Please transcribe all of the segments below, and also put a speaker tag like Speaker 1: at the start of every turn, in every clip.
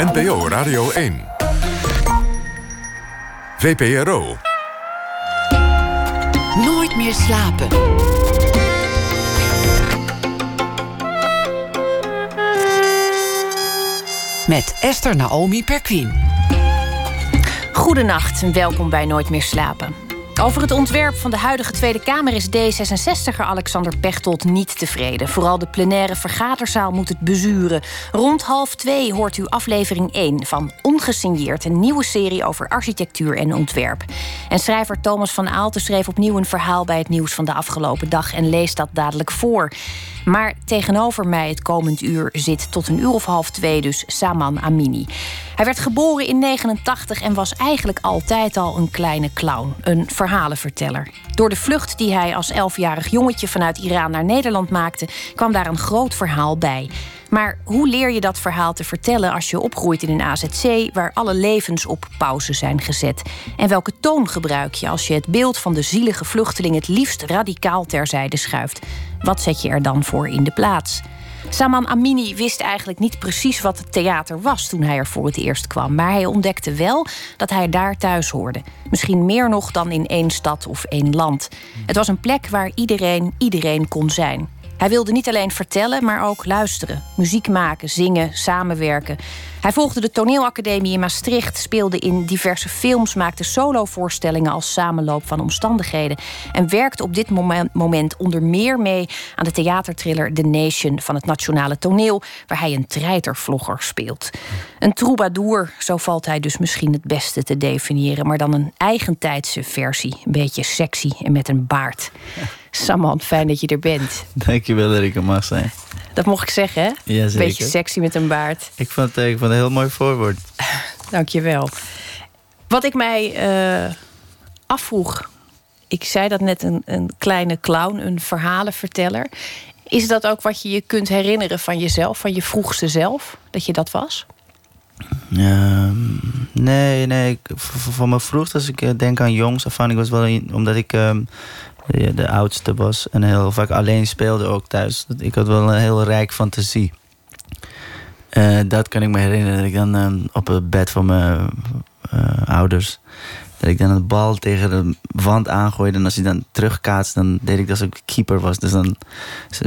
Speaker 1: NPO Radio 1. VPRO.
Speaker 2: Nooit meer slapen. Met Esther Naomi Perquin.
Speaker 3: Goedenacht en welkom bij Nooit meer slapen. Over het ontwerp van de huidige Tweede Kamer is D66er Alexander Pechtold niet tevreden. Vooral de plenaire vergaderzaal moet het bezuren. Rond half twee hoort u aflevering 1 van Ongesigneerd, een nieuwe serie over architectuur en ontwerp. En schrijver Thomas van Aalten schreef opnieuw een verhaal bij het nieuws van de afgelopen dag en leest dat dadelijk voor. Maar tegenover mij het komend uur zit tot een uur of half twee dus Saman Amini. Hij werd geboren in 89 en was eigenlijk altijd al een kleine clown, een verhalenverteller. Door de vlucht die hij als elfjarig jongetje vanuit Iran naar Nederland maakte, kwam daar een groot verhaal bij. Maar hoe leer je dat verhaal te vertellen als je opgroeit in een AZC waar alle levens op pauze zijn gezet? En welke toon gebruik je als je het beeld van de zielige vluchteling het liefst radicaal terzijde schuift? Wat zet je er dan voor in de plaats? Saman Amini wist eigenlijk niet precies wat het theater was toen hij er voor het eerst kwam. Maar hij ontdekte wel dat hij daar thuis hoorde. Misschien meer nog dan in één stad of één land. Het was een plek waar iedereen iedereen kon zijn. Hij wilde niet alleen vertellen, maar ook luisteren, muziek maken, zingen, samenwerken. Hij volgde de toneelacademie in Maastricht, speelde in diverse films, maakte solovoorstellingen als samenloop van omstandigheden en werkte op dit moment onder meer mee aan de theaterthriller The Nation van het Nationale Toneel, waar hij een treitervlogger speelt. Een troubadour, zo valt hij dus misschien het beste te definiëren, maar dan een eigentijdse versie, een beetje sexy en met een baard. Saman, fijn dat je er bent.
Speaker 4: Dankjewel dat ik er mag zijn.
Speaker 3: Dat mocht ik zeggen, hè?
Speaker 4: Ja, zeker.
Speaker 3: Beetje sexy met een baard.
Speaker 4: Ik vond, het, ik vond een heel mooi voorwoord.
Speaker 3: Dankjewel. Wat ik mij uh, afvroeg... Ik zei dat net, een, een kleine clown, een verhalenverteller. Is dat ook wat je je kunt herinneren van jezelf, van je vroegste zelf? Dat je dat was?
Speaker 4: Uh, nee, nee. van mijn vroegste, als ik eh, denk aan jongs af aan, ik was wel omdat ik de, de, oudste was en heel vaak alleen speelde ook thuis. Ik had wel een heel rijk fantasie. Uh, dat kan ik me herinneren. Dat ik dan ehm, op het bed van mijn ouders dat ik dan een bal tegen de wand aangooide. En als hij dan terugkaatst, dan deed ik dat ik keeper was. Dus dan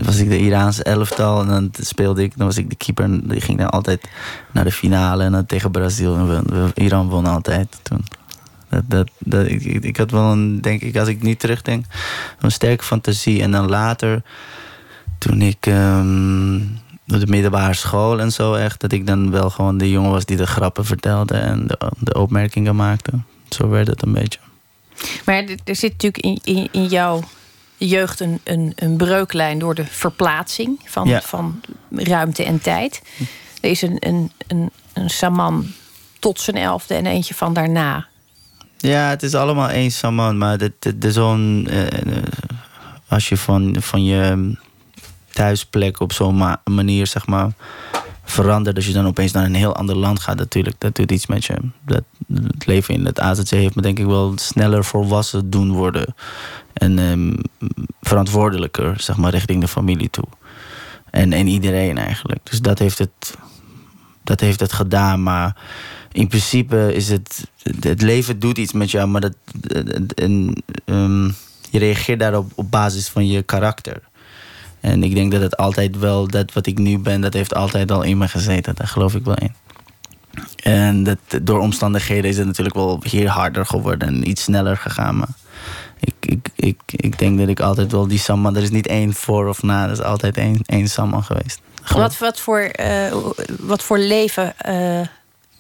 Speaker 4: was ik de Iraanse elftal. En dan speelde ik, dan was ik de keeper. En die ging dan altijd naar de finale. En dan tegen Brazil. En Iran won altijd toen. Dat, dat, dat, ik, ik had wel een, denk ik, als ik niet terugdenk, een sterke fantasie. En dan later, toen ik um, de middelbare school en zo echt, dat ik dan wel gewoon de jongen was die de grappen vertelde en de, de opmerkingen maakte. Zo werd het een beetje.
Speaker 3: Maar er zit natuurlijk in, in, in jouw jeugd een, een, een breuklijn door de verplaatsing van, van ruimte en tijd. Er is een, een, een, een saman tot zijn elfde en eentje van daarna.
Speaker 4: Ja, het is allemaal één saman, maar de, de, de zo'n. Uh, als je van, van je thuisplek op zo'n manier, zeg maar verandert. Als je dan opeens naar een heel ander land gaat, natuurlijk. Dat doet iets met je. Dat, het leven in het AZC heeft me denk ik wel sneller volwassen doen worden. En um, verantwoordelijker, zeg maar, richting de familie toe. En, en iedereen eigenlijk. Dus dat heeft het, dat heeft het gedaan. Maar in principe is het. Het leven doet iets met jou, maar dat. En, um, je reageert daarop op basis van je karakter. En ik denk dat het altijd wel, dat wat ik nu ben, dat heeft altijd al in me gezeten. Daar geloof ik wel in. En dat, door omstandigheden is het natuurlijk wel hier harder geworden en iets sneller gegaan. Maar ik, ik, ik, ik denk dat ik altijd wel die Samman, er is niet één voor of na, er is altijd één, één Samman geweest.
Speaker 3: Wat, wat, voor, uh, wat voor leven uh,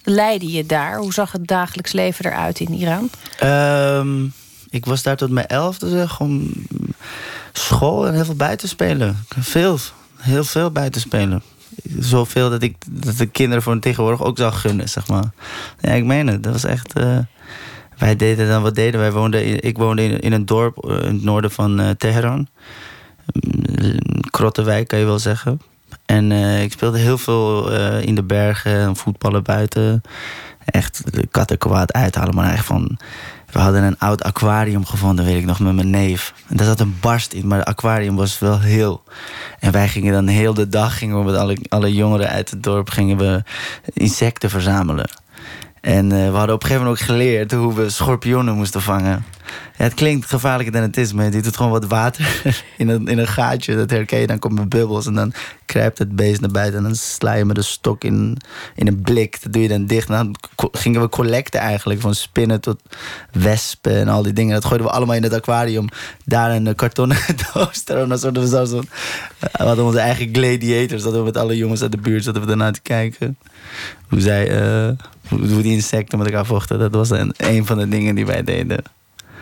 Speaker 3: leidde je daar? Hoe zag het dagelijks leven eruit in Iran?
Speaker 4: Um, ik was daar tot mijn elfde, gewoon school en heel veel buitenspelen. Veel, heel veel buitenspelen. Zoveel dat ik dat de kinderen voor tegenwoordig ook zou gunnen, zeg maar. Ja, ik meen het. Dat was echt... Uh, wij deden dan, wat deden wij? Woonden ik woonde in, in een dorp eh, in het noorden van uh, Teheran. Krottenwijk, kan je wel zeggen. En ik speelde heel veel in de bergen, voetballen buiten. Echt katten kwaad uithalen, maar echt van We hadden een oud aquarium gevonden, weet ik nog, met mijn neef. En daar zat een barst in, maar het aquarium was wel heel. En wij gingen dan heel de dag, gingen we met alle, alle jongeren uit het dorp, gingen we insecten verzamelen. En uh, we hadden op een gegeven moment ook geleerd hoe we schorpioenen moesten vangen. Ja, het klinkt gevaarlijker dan het is, maar je doet gewoon wat water in een, in een gaatje. Dat herken je, dan komen bubbels en dan kruipt het beest naar buiten. En dan sla je met een stok in, in een blik. Dat doe je dan dicht. En dan gingen we collecten eigenlijk, van spinnen tot wespen en al die dingen. Dat gooiden we allemaal in het aquarium. Daar een kartonnen doos. Dan soort we zo we hadden onze eigen gladiators. Dat we met alle jongens uit de buurt zaten we daarna te kijken. Hoe zij, uh, hoe die insecten met elkaar vochten. Dat was een, een van de dingen die wij deden.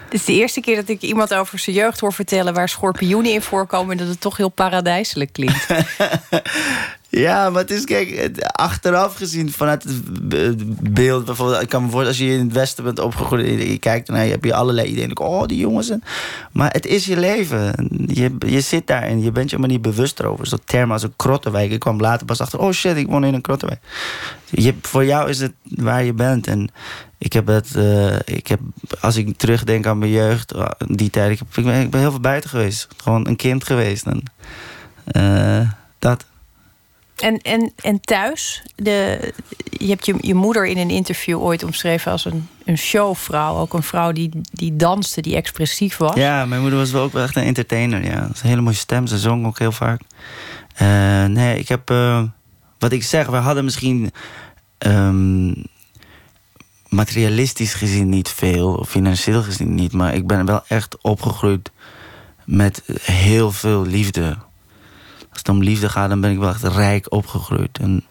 Speaker 3: Het is de eerste keer dat ik iemand over zijn jeugd hoor vertellen waar schorpioenen in voorkomen en dat het toch heel paradijselijk klinkt.
Speaker 4: Ja, maar het is, kijk, achteraf gezien vanuit het beeld. Bijvoorbeeld, ik kan me voorstellen, als je in het Westen bent opgegroeid, je kijkt en je hebt je allerlei ideeën. Oh, die jongens. Maar het is je leven. Je, je zit daar en je bent je maar niet bewust erover. Zo'n term als een krottenwijk. Ik kwam later pas achter, oh shit, ik woon in een krottenwijk. Je, voor jou is het waar je bent. En ik heb het, uh, ik heb, als ik terugdenk aan mijn jeugd, uh, die tijd, ik, heb, ik, ben, heel veel buiten geweest. Gewoon een kind geweest. En, uh, dat.
Speaker 3: En, en, en thuis, de, je hebt je, je moeder in een interview ooit omschreven als een, een showvrouw. Ook een vrouw die, die danste, die expressief was.
Speaker 4: Ja, mijn moeder was wel ook wel echt een entertainer. Ja. Een hele mooie stem, ze zong ook heel vaak. Uh, nee, ik heb, uh, wat ik zeg, we hadden misschien um, materialistisch gezien niet veel, financieel gezien niet, maar ik ben wel echt opgegroeid met heel veel liefde als het om liefde gaat, dan ben ik wel echt rijk opgegroeid. En,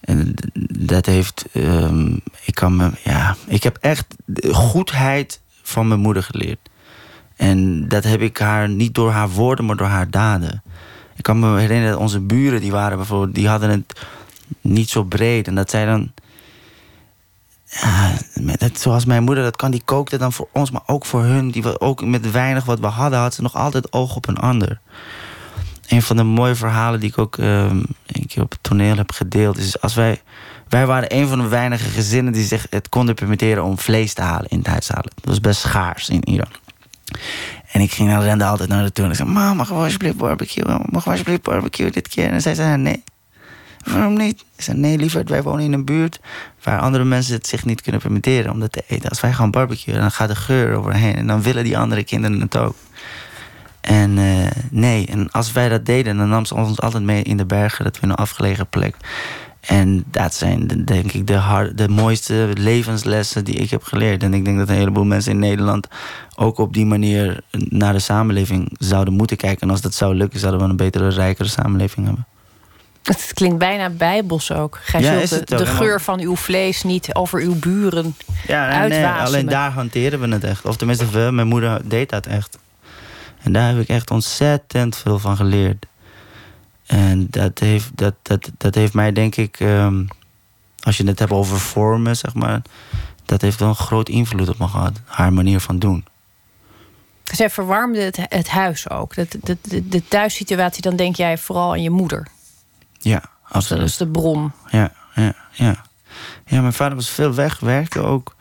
Speaker 4: en dat heeft. Um, ik, kan me, ja, ik heb echt de goedheid van mijn moeder geleerd. En dat heb ik haar niet door haar woorden, maar door haar daden. Ik kan me herinneren dat onze buren, die waren bijvoorbeeld, die hadden het niet zo breed. En dat zij dan. Ja, dat, zoals mijn moeder dat kan, die kookte dan voor ons, maar ook voor hun. Die, ook met weinig wat we hadden, had ze nog altijd oog op een ander een van de mooie verhalen die ik ook een keer op het toneel heb gedeeld, is als wij. Wij waren een van de weinige gezinnen die zich het konden permitteren om vlees te halen in het huishalen. Dat was best schaars in Iran. En ik ging dan rende altijd naar de toe en ik zei: Mam, mag we alsjeblieft barbecue? Mag we alsjeblieft barbecue dit keer? En zij zei: Nee. Waarom niet? Ik zei: Nee, liever, wij wonen in een buurt waar andere mensen het zich niet kunnen permitteren om dat te eten. Als wij gaan barbecuen, dan gaat de geur overheen en dan willen die andere kinderen het ook. En uh, nee, en als wij dat deden, dan nam ze ons altijd mee in de bergen. Dat we in een afgelegen plek. En dat zijn denk ik de, hard, de mooiste levenslessen die ik heb geleerd. En ik denk dat een heleboel mensen in Nederland ook op die manier naar de samenleving zouden moeten kijken. En als dat zou lukken, zouden we een betere, rijkere samenleving hebben.
Speaker 3: Het klinkt bijna bijbels ook. Gij ja, zult de, de geur van uw vlees niet over uw buren ja, nee, nee,
Speaker 4: alleen daar hanteren we het echt. Of tenminste, we, mijn moeder deed dat echt. En daar heb ik echt ontzettend veel van geleerd. En dat heeft, dat, dat, dat heeft mij, denk ik, um, als je het hebt over vormen, zeg maar, dat heeft wel een groot invloed op me gehad. Haar manier van doen.
Speaker 3: Zij verwarmde het, het huis ook. De, de, de, de thuissituatie, dan denk jij vooral aan je moeder.
Speaker 4: Ja, absoluut.
Speaker 3: Dat is de bron.
Speaker 4: Ja, ja, ja. Ja, mijn vader was veel weg, werkte ook.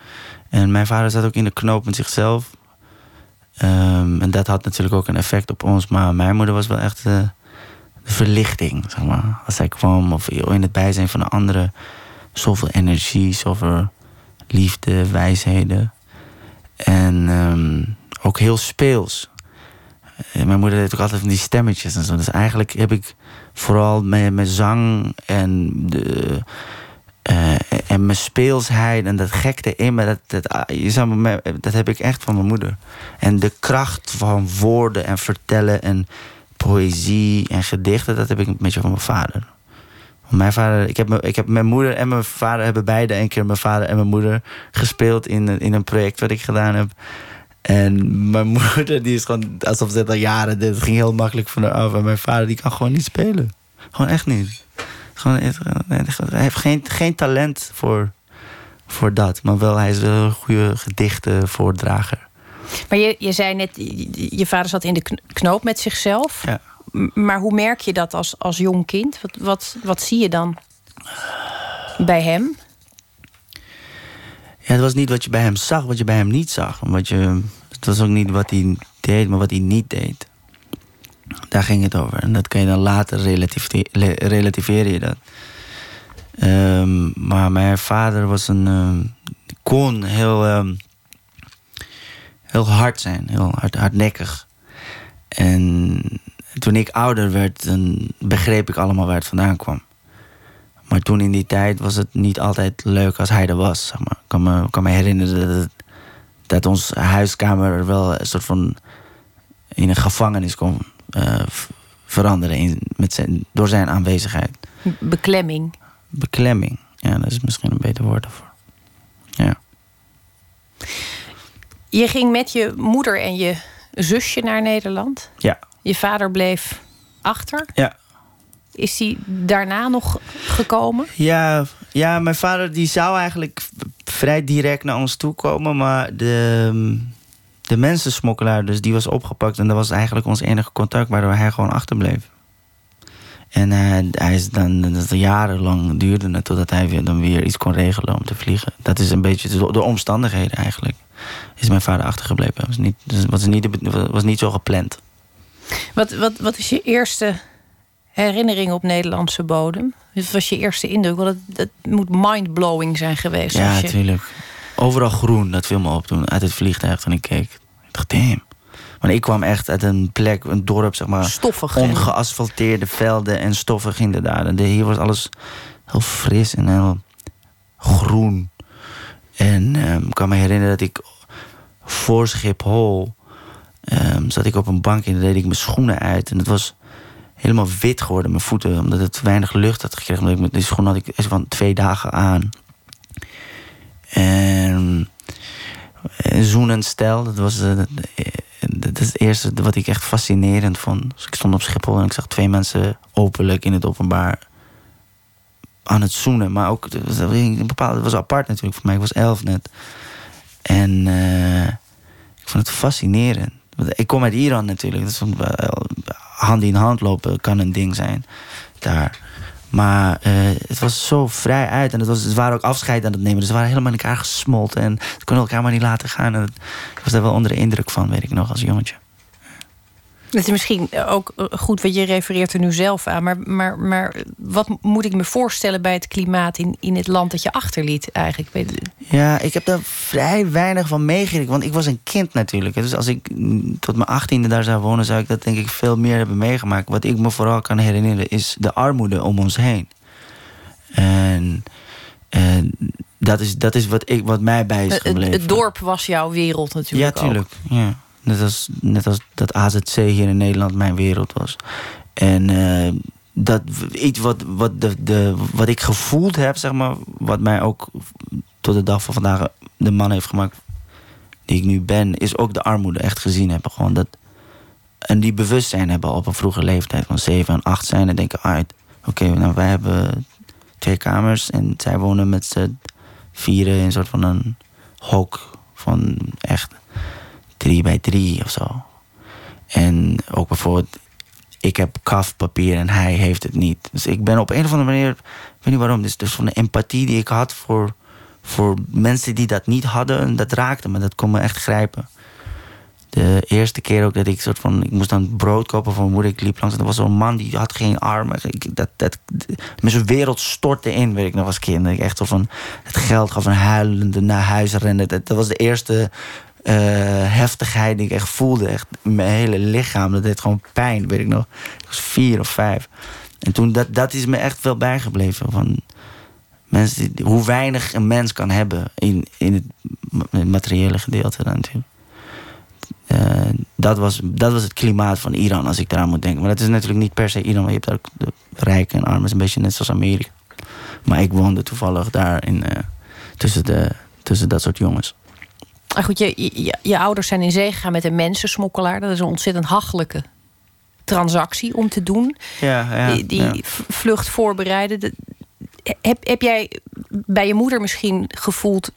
Speaker 4: En mijn vader zat ook in de knoop met zichzelf. Um, en dat had natuurlijk ook een effect op ons. Maar mijn moeder was wel echt uh, de verlichting, zeg maar. Als zij kwam of in het bijzijn van de anderen. Zoveel energie, zoveel liefde, wijsheden. En um, ook heel speels. Eh, mijn moeder deed ook altijd van die stemmetjes en zo. Dus eigenlijk heb ik vooral met, met zang en de uh, en mijn speelsheid en dat gekte in me, dat, dat, ah, je dat heb ik echt van mijn moeder. En de kracht van woorden en vertellen en poëzie en gedichten, dat heb ik een beetje van mijn vader. Mijn vader, ik heb, ik heb mijn moeder en mijn vader hebben beide een keer mijn vader en mijn moeder gespeeld in, in een project wat ik gedaan heb. En mijn moeder, die is gewoon alsof ze al jaren, dit ging heel makkelijk van haar af. En mijn vader, die kan gewoon niet spelen. Gewoon echt niet. Gewoon, hij heeft geen, geen talent voor, voor dat. Maar wel, hij is wel een goede gedichten voordrager.
Speaker 3: Maar je, je zei net, je vader zat in de knoop met zichzelf. Ja. Maar hoe merk je dat als, als jong kind? Wat, wat, wat zie je dan bij hem?
Speaker 4: Ja, het was niet wat je bij hem zag, wat je bij hem niet zag. Wat je, het was ook niet wat hij deed, maar wat hij niet deed. Daar ging het over. En dat kan je dan later relativeren je dat. Ehm, maar mijn vader was een. ehm, kon heel. ehm, heel hard zijn, heel hard, hardnekkig. En toen ik ouder werd, dan begreep ik allemaal waar het vandaan kwam. Maar toen in die tijd was het niet altijd leuk als hij er was. Zeg maar. Ik kan me, kan me herinneren dat, het- dat ons huiskamer wel een soort van in een gevangenis kon eh, veranderen in, met zijn, door zijn aanwezigheid.
Speaker 3: Beklemming.
Speaker 4: Beklemming, ja, dat is misschien een beter woord daarvoor. Ja.
Speaker 3: Je ging met je moeder en je zusje naar Nederland.
Speaker 4: Ja.
Speaker 3: Je vader bleef achter.
Speaker 4: Ja.
Speaker 3: Is hij daarna nog gekomen?
Speaker 4: Ja, ja, mijn vader die zou eigenlijk vrij direct naar ons toe komen, maar de, de mensensmokkelaar, dus die was opgepakt en dat was eigenlijk ons enige contact, waardoor hij gewoon achterbleef. En hij, hij is dan, dat jarenlang duurde het totdat hij weer, dan weer iets kon regelen om te vliegen. Dat is een beetje de, de omstandigheden eigenlijk. Is mijn vader achtergebleven. Dat was niet, dus het was niet, de be- was niet zo gepland.
Speaker 3: Wat, wat, wat is je eerste herinnering op Nederlandse bodem? Wat was je eerste indruk? Want het, het moet mindblowing zijn geweest.
Speaker 4: Ja,
Speaker 3: je...
Speaker 4: Overal groen, dat viel me op toen uit het vliegtuig toen ik keek. Ik dacht, damn. Want ik kwam echt uit een plek, een dorp, zeg maar.
Speaker 3: Stoffig. en-
Speaker 4: Ongeasfalteerde velden en stoffig inderdaad. En hier was alles heel fris en heel groen. En ehm, ik kan me herinneren dat ik voor Schiphol ehm, zat ik op een bank en deed ik mijn schoenen uit. En het was helemaal wit geworden, mijn voeten. Omdat het weinig lucht had gekregen. Omdat ik met die schoenen had ik van twee dagen aan. En een zoenend stel, dat was eh, is het eerste wat ik echt fascinerend vond. Dus ik stond op Schiphol en ik zag twee mensen openlijk in het openbaar aan het zoenen. Maar ook, het was, was apart natuurlijk voor mij. Ik was elf net. En eh, ik vond het fascinerend. Ik kom uit Iran natuurlijk. Eh, hand in hand lopen kan een ding zijn daar. Maar eh, het was zo vrij uit. En het, was, het waren ook afscheid aan het nemen. Dus ze waren helemaal in elkaar gesmolten. En ze konden elkaar maar niet laten gaan. En ik was daar wel onder de indruk van, weet ik nog, als jongetje.
Speaker 3: Het is misschien ook eh, goed, wat je refereert er nu zelf aan. Maar, maar, maar wat moet ik me voorstellen bij het klimaat in, in het land dat je achterliet eigenlijk?
Speaker 4: Ja, ik heb daar vrij weinig van meegekregen. Want ik was een kind natuurlijk. Dus als ik mm, tot mijn achttiende daar zou wonen... zou ik dat denk ik veel meer hebben meegemaakt. Wat ik me vooral kan herinneren is de armoede om ons heen. En, en dat, is, dat is wat, ik, wat mij bij is
Speaker 3: Het,
Speaker 4: gebleven.
Speaker 3: het dorp was jouw wereld
Speaker 4: Ja,
Speaker 3: natuurlijk. ook.
Speaker 4: tuurlijk. Ja. Net, als, net als dat AZC hier in Nederland mijn wereld was. En eh, dat iets wat, wat, de, de, wat ik gevoeld heb, zeg maar, wat mij ook tot de dag van vandaag de man heeft gemaakt die ik nu ben, is ook de armoede echt gezien hebben. Gewoon dat, en die bewustzijn hebben op een vroege leeftijd van 7 en 8 zijn en denken uit. Oké, nou wij hebben twee kamers en zij wonen met z'n vieren in een soort van een hok van echt drie bij drie of zo. En ook bijvoorbeeld, ik heb kafpapier en hij heeft het niet. Dus ik ben op een of andere manier, ik weet niet waarom, dus, dus van de empathie die ik had voor, voor mensen die dat niet hadden, dat raakte me, dat kon me echt grijpen. De eerste keer ook dat ik soort van, ik moest dan brood kopen voor mijn moeder, ik liep langs en er was zo'n man die had geen armen. Ik, dat, dat, met zijn wereld stortte in, weet ik nog als kind. Ik echt zo van het geld gaf en huilende naar huis rende. Dat, dat was de eerste eh, heftigheid die ik echt voelde. Echt mijn hele lichaam. Dat deed gewoon pijn, weet ik nog. Ik was vier of vijf. En toen, dat, dat is me echt wel bijgebleven. Van mensen die, hoe weinig een mens kan hebben in, in het ma- het materiële gedeelte dan natuurlijk. Eh, dat, was, dat was het klimaat van Iran, als ik eraan moet denken. Maar dat is natuurlijk niet per se Iran, maar je hebt ook de rijken en armen. Is een beetje net zoals Amerika. Maar ik woonde toevallig daar in, eh, tussen, de, tussen dat soort jongens.
Speaker 3: Maar goed, je, je, je ouders zijn in zee gegaan met een mensensmokkelaar. Dat is een ontzettend hachelijke transactie om te doen.
Speaker 4: Ja, ja,
Speaker 3: die die
Speaker 4: ja.
Speaker 3: v- vlucht voorbereiden. De- Heb, heb jij bij je moeder misschien gevoeld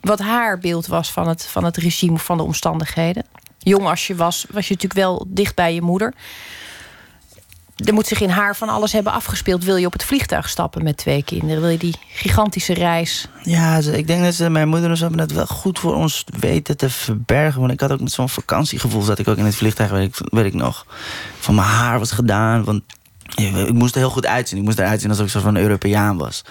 Speaker 3: wat haar beeld was van het, van het regime of van de omstandigheden? Jong als je was, was je natuurlijk wel dicht bij je moeder. Er moet zich in haar van alles hebben afgespeeld. Wil je op het vliegtuig stappen met twee kinderen? Wil je die gigantische reis?
Speaker 4: Ja, ik denk dat ze, mijn moeder en zo hebben dat wel goed voor ons weten te verbergen. Want ik had ook met zo'n vakantiegevoel, zat ik ook in het vliegtuig, weet ik, weet ik nog. Van mijn haar was gedaan, want ik moest er heel goed uitzien. Ik moest eruit zien alsof ik een soort van Europeaan was.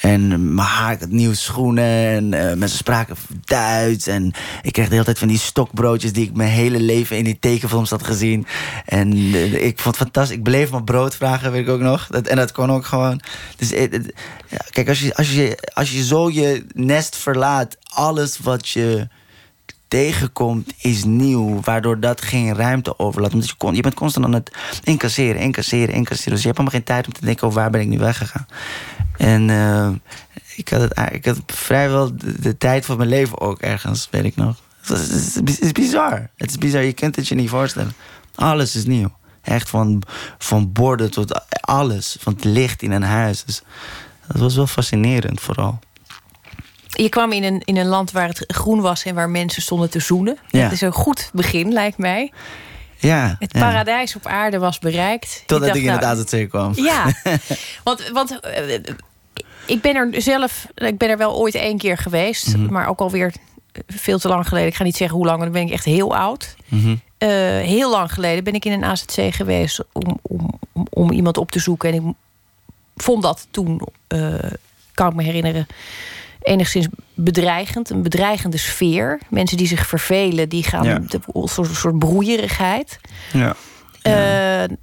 Speaker 4: En mijn haar, ik had nieuwe schoenen en eh, mensen spraken Duits. En ik kreeg de hele tijd van die stokbroodjes die ik mijn hele leven in die tekenfilms had gezien. En eh, ik vond het fantastisch. Ik bleef mijn brood vragen, weet ik ook nog. Dat, en dat kon ook gewoon. Dus eh, eh, kijk, als je, als, je, als je zo je nest verlaat, alles wat je tegenkomt is nieuw, waardoor dat geen ruimte overlaat. Omdat je, kon, je bent constant aan het incasseren, incasseren, incasseren. Dus je hebt helemaal geen tijd om te denken over waar ben ik nu weggegaan. En eh, ik, had het, ik had vrijwel de, tijd van mijn leven ook ergens, weet ik nog. Het is, het is- het is bizar. Het is bizar, je kunt het je niet voorstellen. Alles is nieuw. Echt van, van borden tot alles. Van het licht in een huis. Dus dat was wel fascinerend vooral.
Speaker 3: Je kwam in een, in een land waar het groen was en waar mensen stonden te zoenen.
Speaker 4: Ja.
Speaker 3: Dat is een goed begin, lijkt mij.
Speaker 4: Ja,
Speaker 3: Het
Speaker 4: ja.
Speaker 3: paradijs op aarde was bereikt.
Speaker 4: Totdat
Speaker 3: dacht,
Speaker 4: ik in het
Speaker 3: nou,
Speaker 4: AZC kwam.
Speaker 3: Ja, want, want eh, ik ben er zelf, ik ben er wel ooit één keer geweest,
Speaker 4: Mhm.
Speaker 3: maar ook alweer veel te lang geleden. Ik ga niet zeggen hoe lang, want dan ben ik echt heel oud.
Speaker 4: Mhm.
Speaker 3: Eh, heel lang geleden ben ik in een AZC geweest om, om, om, om iemand op te zoeken. En ik vond dat toen, eh, kan ik me herinneren, enigszins bedreigend. Een bedreigende sfeer. Mensen die zich vervelen, die gaan
Speaker 4: Ja.
Speaker 3: de, een soort, soort broeierigheid.
Speaker 4: Ja.
Speaker 3: Eh,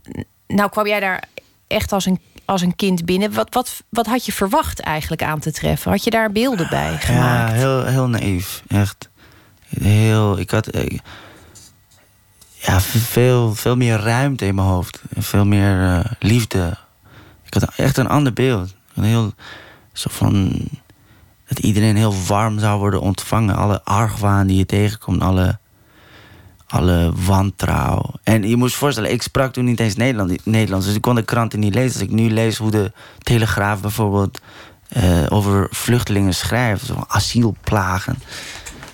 Speaker 3: nou kwam jij daar echt als een, als een kind binnen. Wat, wat, wat had je verwacht eigenlijk aan te treffen? Had je daar beelden bij
Speaker 4: Ja,
Speaker 3: gemaakt?
Speaker 4: heel, heel naïef. Echt. Heel, ik had eh, ja, veel, veel meer ruimte in mijn hoofd. Veel meer eh, liefde. Ik had echt een ander beeld. Een heel, zo van, dat iedereen heel warm zou worden ontvangen. Alle argwaan die je tegenkomt. Alle, alle wantrouw. En je moest voorstellen, ik sprak toen niet eens Nederland, Nederlands. Dus ik kon de kranten niet lezen. Als ik nu lees hoe de Telegraaf bijvoorbeeld eh, over vluchtelingen schrijft. Zo asielplagen.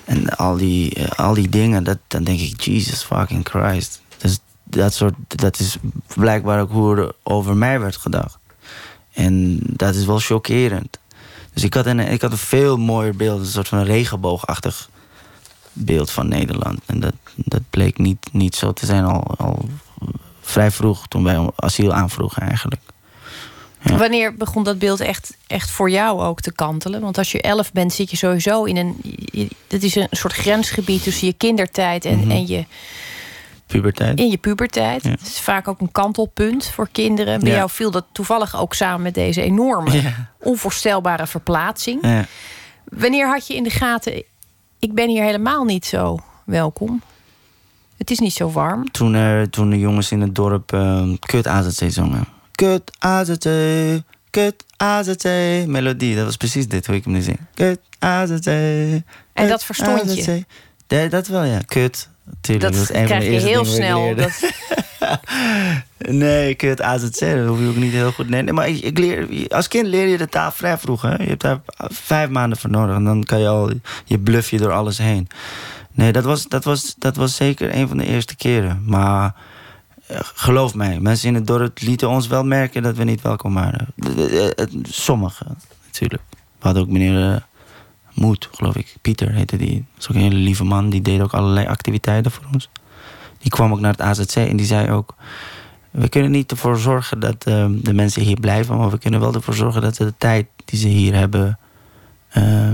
Speaker 4: En al die, eh, al die dingen. Dat, dan denk ik, Jesus fucking Christ. Dus dat, soort, dat is blijkbaar ook hoe er over mij werd gedacht. En dat is wel chockerend. Dus ik had een, ik had een veel mooier beeld. Een soort van regenboogachtig beeld van Nederland. En dat, dat bleek niet, niet zo te zijn al, al vrij vroeg. Toen wij asiel aanvroegen eigenlijk. Ja.
Speaker 3: Wanneer begon dat beeld echt, echt voor jou ook te kantelen? Want als je elf bent, zit je sowieso in een. Het is een soort grensgebied tussen je kindertijd en,
Speaker 4: Mhm.
Speaker 3: en je,
Speaker 4: Puberteit.
Speaker 3: in je pubertijd.
Speaker 4: Ja.
Speaker 3: Het is vaak ook een kantelpunt voor kinderen. Bij
Speaker 4: Ja.
Speaker 3: jou viel dat toevallig ook samen met deze enorme,
Speaker 4: Ja.
Speaker 3: onvoorstelbare verplaatsing. Wanneer had je in de gaten, ik ben hier helemaal niet zo welkom? Het is niet zo warm.
Speaker 4: Toen, er, toen de jongens in het dorp eh, Kut AZC zongen. Kut AZC, Kut AZC. Melodie, dat was precies dit hoe ik hem nu zing. Kut AZC.
Speaker 3: En dat verstond je?
Speaker 4: Dat wel, ja. Kut. Tuurlijk,
Speaker 3: Dat krijg je heel snel.
Speaker 4: ik.
Speaker 3: Dat,
Speaker 4: Nee, kut AZC, dat hoef je ook niet heel goed. Nee, nee, maar ik, ik leer, als kind leer je de taal vrij vroeg. Hè? Je hebt daar vijf maanden voor nodig. En dan kan je al je bluffje door alles heen. Nee, dat was, dat, was, dat was zeker een van de eerste keren. Maar eh, geloof mij, mensen in het dorp lieten ons wel merken dat we niet welkom waren. Eh, eh, Sommigen, natuurlijk. We hadden ook meneer Moed, geloof ik. Pieter heette die. Dat is ook een hele lieve man. Die deed ook allerlei activiteiten voor ons. Die kwam ook naar het AZC en die zei ook... We kunnen niet ervoor zorgen dat eh, de mensen hier blijven... maar we kunnen wel ervoor zorgen dat ze de tijd die ze hier hebben... eh,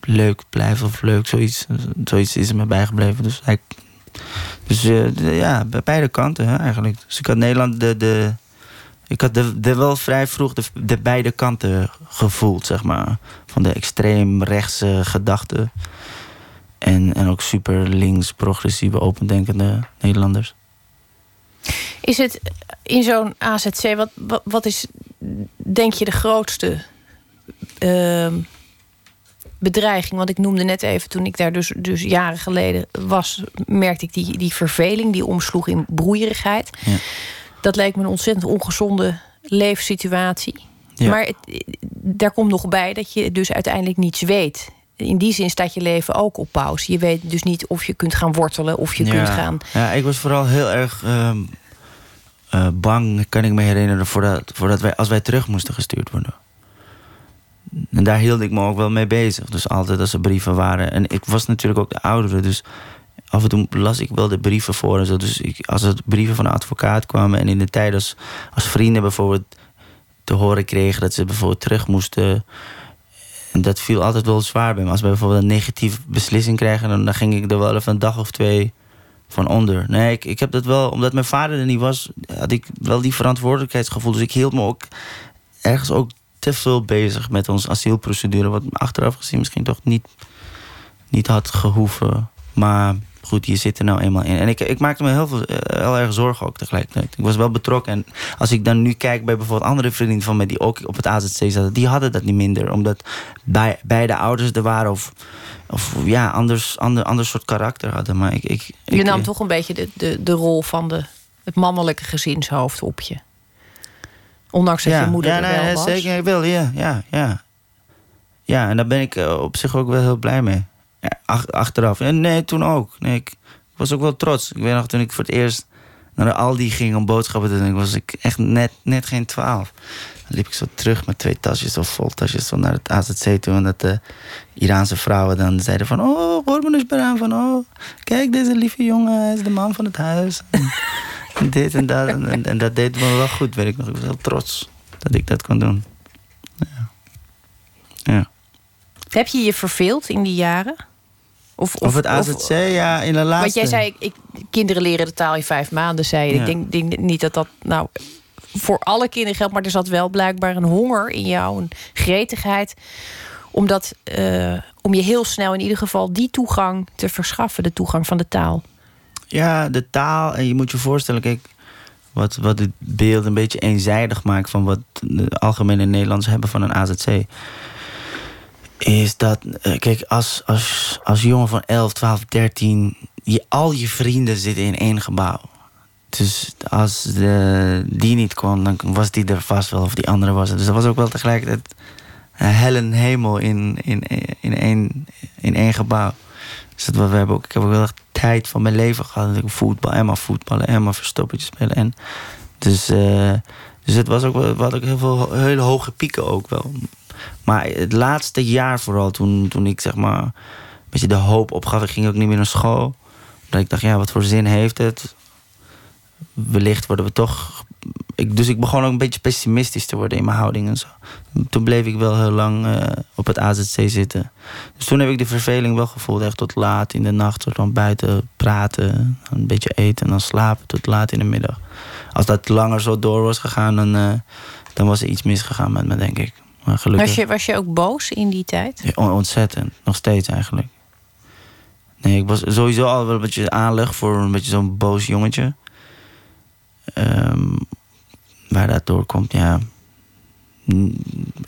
Speaker 4: leuk blijft of leuk, zoiets. Zoiets is er me bijgebleven. Dus, dus eh, ja, bij beide kanten hè, eigenlijk. Dus ik had Nederland de... de ik had de, de wel vrij vroeg de, de beide kanten gevoeld, zeg maar. Van de extreem rechtse gedachten... En, en ook super links, progressieve, opendenkende Nederlanders.
Speaker 3: is het in zo'n AZC, wat, wat, wat is denk je de grootste ehm, bedreiging? Want ik noemde net even, toen ik daar dus, dus jaren geleden was, merkte ik die, die verveling, die omsloeg in broeierigheid.
Speaker 4: Ja.
Speaker 3: Dat leek me een ontzettend ongezonde leefsituatie.
Speaker 4: Ja.
Speaker 3: Maar het, daar komt nog bij dat je dus uiteindelijk niets weet. In die zin staat je leven ook op pauze. Je weet dus niet of je kunt gaan wortelen of je kunt gaan.
Speaker 4: Ja, ik was vooral heel erg ehm, eh, bang, kan ik me herinneren, voordat, voordat wij, als wij terug moesten gestuurd worden. En daar hield ik me ook wel mee bezig. Dus altijd als er brieven waren. En ik was natuurlijk ook de oudere, dus af en toe las ik wel de brieven voor en zo. Dus ik, als er brieven van een advocaat kwamen en in de tijd als, als vrienden bijvoorbeeld te horen kregen dat ze bijvoorbeeld terug moesten. En dat viel altijd wel zwaar bij me. Als we bijvoorbeeld een negatieve beslissing krijgen, dan, dan ging ik er wel even een dag of twee van onder. Nee, ik, ik heb dat wel, omdat mijn vader er niet was, had ik wel die verantwoordelijkheidsgevoel. Dus ik hield me ook ergens ook te veel bezig met onze asielprocedure. Wat achteraf gezien misschien toch niet, niet had gehoeven. Maar goed, je zit er nou eenmaal in. En ik, ik maakte me heel, veel, eh, heel erg zorgen ook tegelijkertijd. Ik was wel betrokken. En als ik dan nu kijk bij bijvoorbeeld andere vrienden van mij... die ook op het AZC zaten, die hadden dat niet minder. Omdat bij, beide ouders er waren of, of ja, anders, ander, ander soort karakter hadden. Maar ik, ik,
Speaker 3: Je
Speaker 4: ik-
Speaker 3: nam toch een beetje de, de, de rol van de, het mannelijke gezinshoofd op je. Ondanks dat je moeder
Speaker 4: ja,
Speaker 3: er
Speaker 4: nee,
Speaker 3: wel was.
Speaker 4: zeker wel, ja, ja, ja. Ja, en daar ben ik eh, op zich ook wel heel blij mee. Achteraf. En nee, toen ook. Ik was ook wel trots. Ik weet nog, toen ik voor het eerst naar de Aldi ging om boodschappen te doen... was ik echt net, net geen twaalf. Dan liep ik zo terug met twee tasjes of vol tasjes zo naar het AZC toe. En dat de Iraanse vrouwen dan zeiden van... Oh, me eens bijna van... Oh, kijk, deze lieve jongen, hij is de man van het huis. En dit en dat. En, en, en dat deed me wel goed, weet ik nog. Ik was heel trots dat ik dat kon doen. Ja. ja.
Speaker 3: Heb je je verveeld in die jaren? Of,
Speaker 4: Of, het AZC, ja, in de laatste...
Speaker 3: Want jij zei, ik, kinderen leren de taal in vijf maanden, zei je.
Speaker 4: Ja.
Speaker 3: Ik denk, denk niet dat dat nou voor alle kinderen geldt... maar er zat wel blijkbaar een honger in jou, een gretigheid... om, dat, eh, om je heel snel in ieder geval die toegang te verschaffen... de toegang van de taal.
Speaker 4: Ja, de taal. En je moet je voorstellen, kijk, wat, wat het beeld een beetje eenzijdig maakt van wat de algemene Nederlanders hebben van een AZC. Is dat, eh, kijk, als, als, als jongen van 11, 12, 13, je, al je vrienden zitten in één gebouw. Dus als de, die niet kwam, dan was die er vast wel, of die andere was. Dus dat was ook wel tegelijkertijd hel en hemel in, in, in, één, in één gebouw. Dus dat, we hebben ook, ik heb ook wel echt tijd van mijn leven gehad. Ik voetbal en maar voetballen en maar spelen. En dus, eh, dus het was ook wel, we ook heel veel hele hoge pieken ook wel. Maar het laatste jaar vooral, toen, toen ik zeg maar een beetje de hoop opgaf. Ik ging ook niet meer naar school. Dat ik dacht, ja, wat voor zin heeft het? Wellicht worden we toch... Ik, dus ik begon ook een beetje pessimistisch te worden in mijn houding en zo. Toen bleef ik wel heel lang eh, op het AZC zitten. Dus toen heb ik de verveling wel gevoeld, echt tot laat in de nacht. Van buiten praten, een beetje eten en dan slapen tot laat in de middag. Als dat langer zo door was gegaan, dan, eh, dan was er iets misgegaan met me, denk ik. Maar gelukkig...
Speaker 3: Was je, was je ook boos in die tijd?
Speaker 4: Ja, on- ontzettend. Nog steeds eigenlijk. Nee, ik was sowieso al wel een beetje aanleg voor een beetje zo'n boos jongetje. Ehm, waar dat doorkomt, ja. n-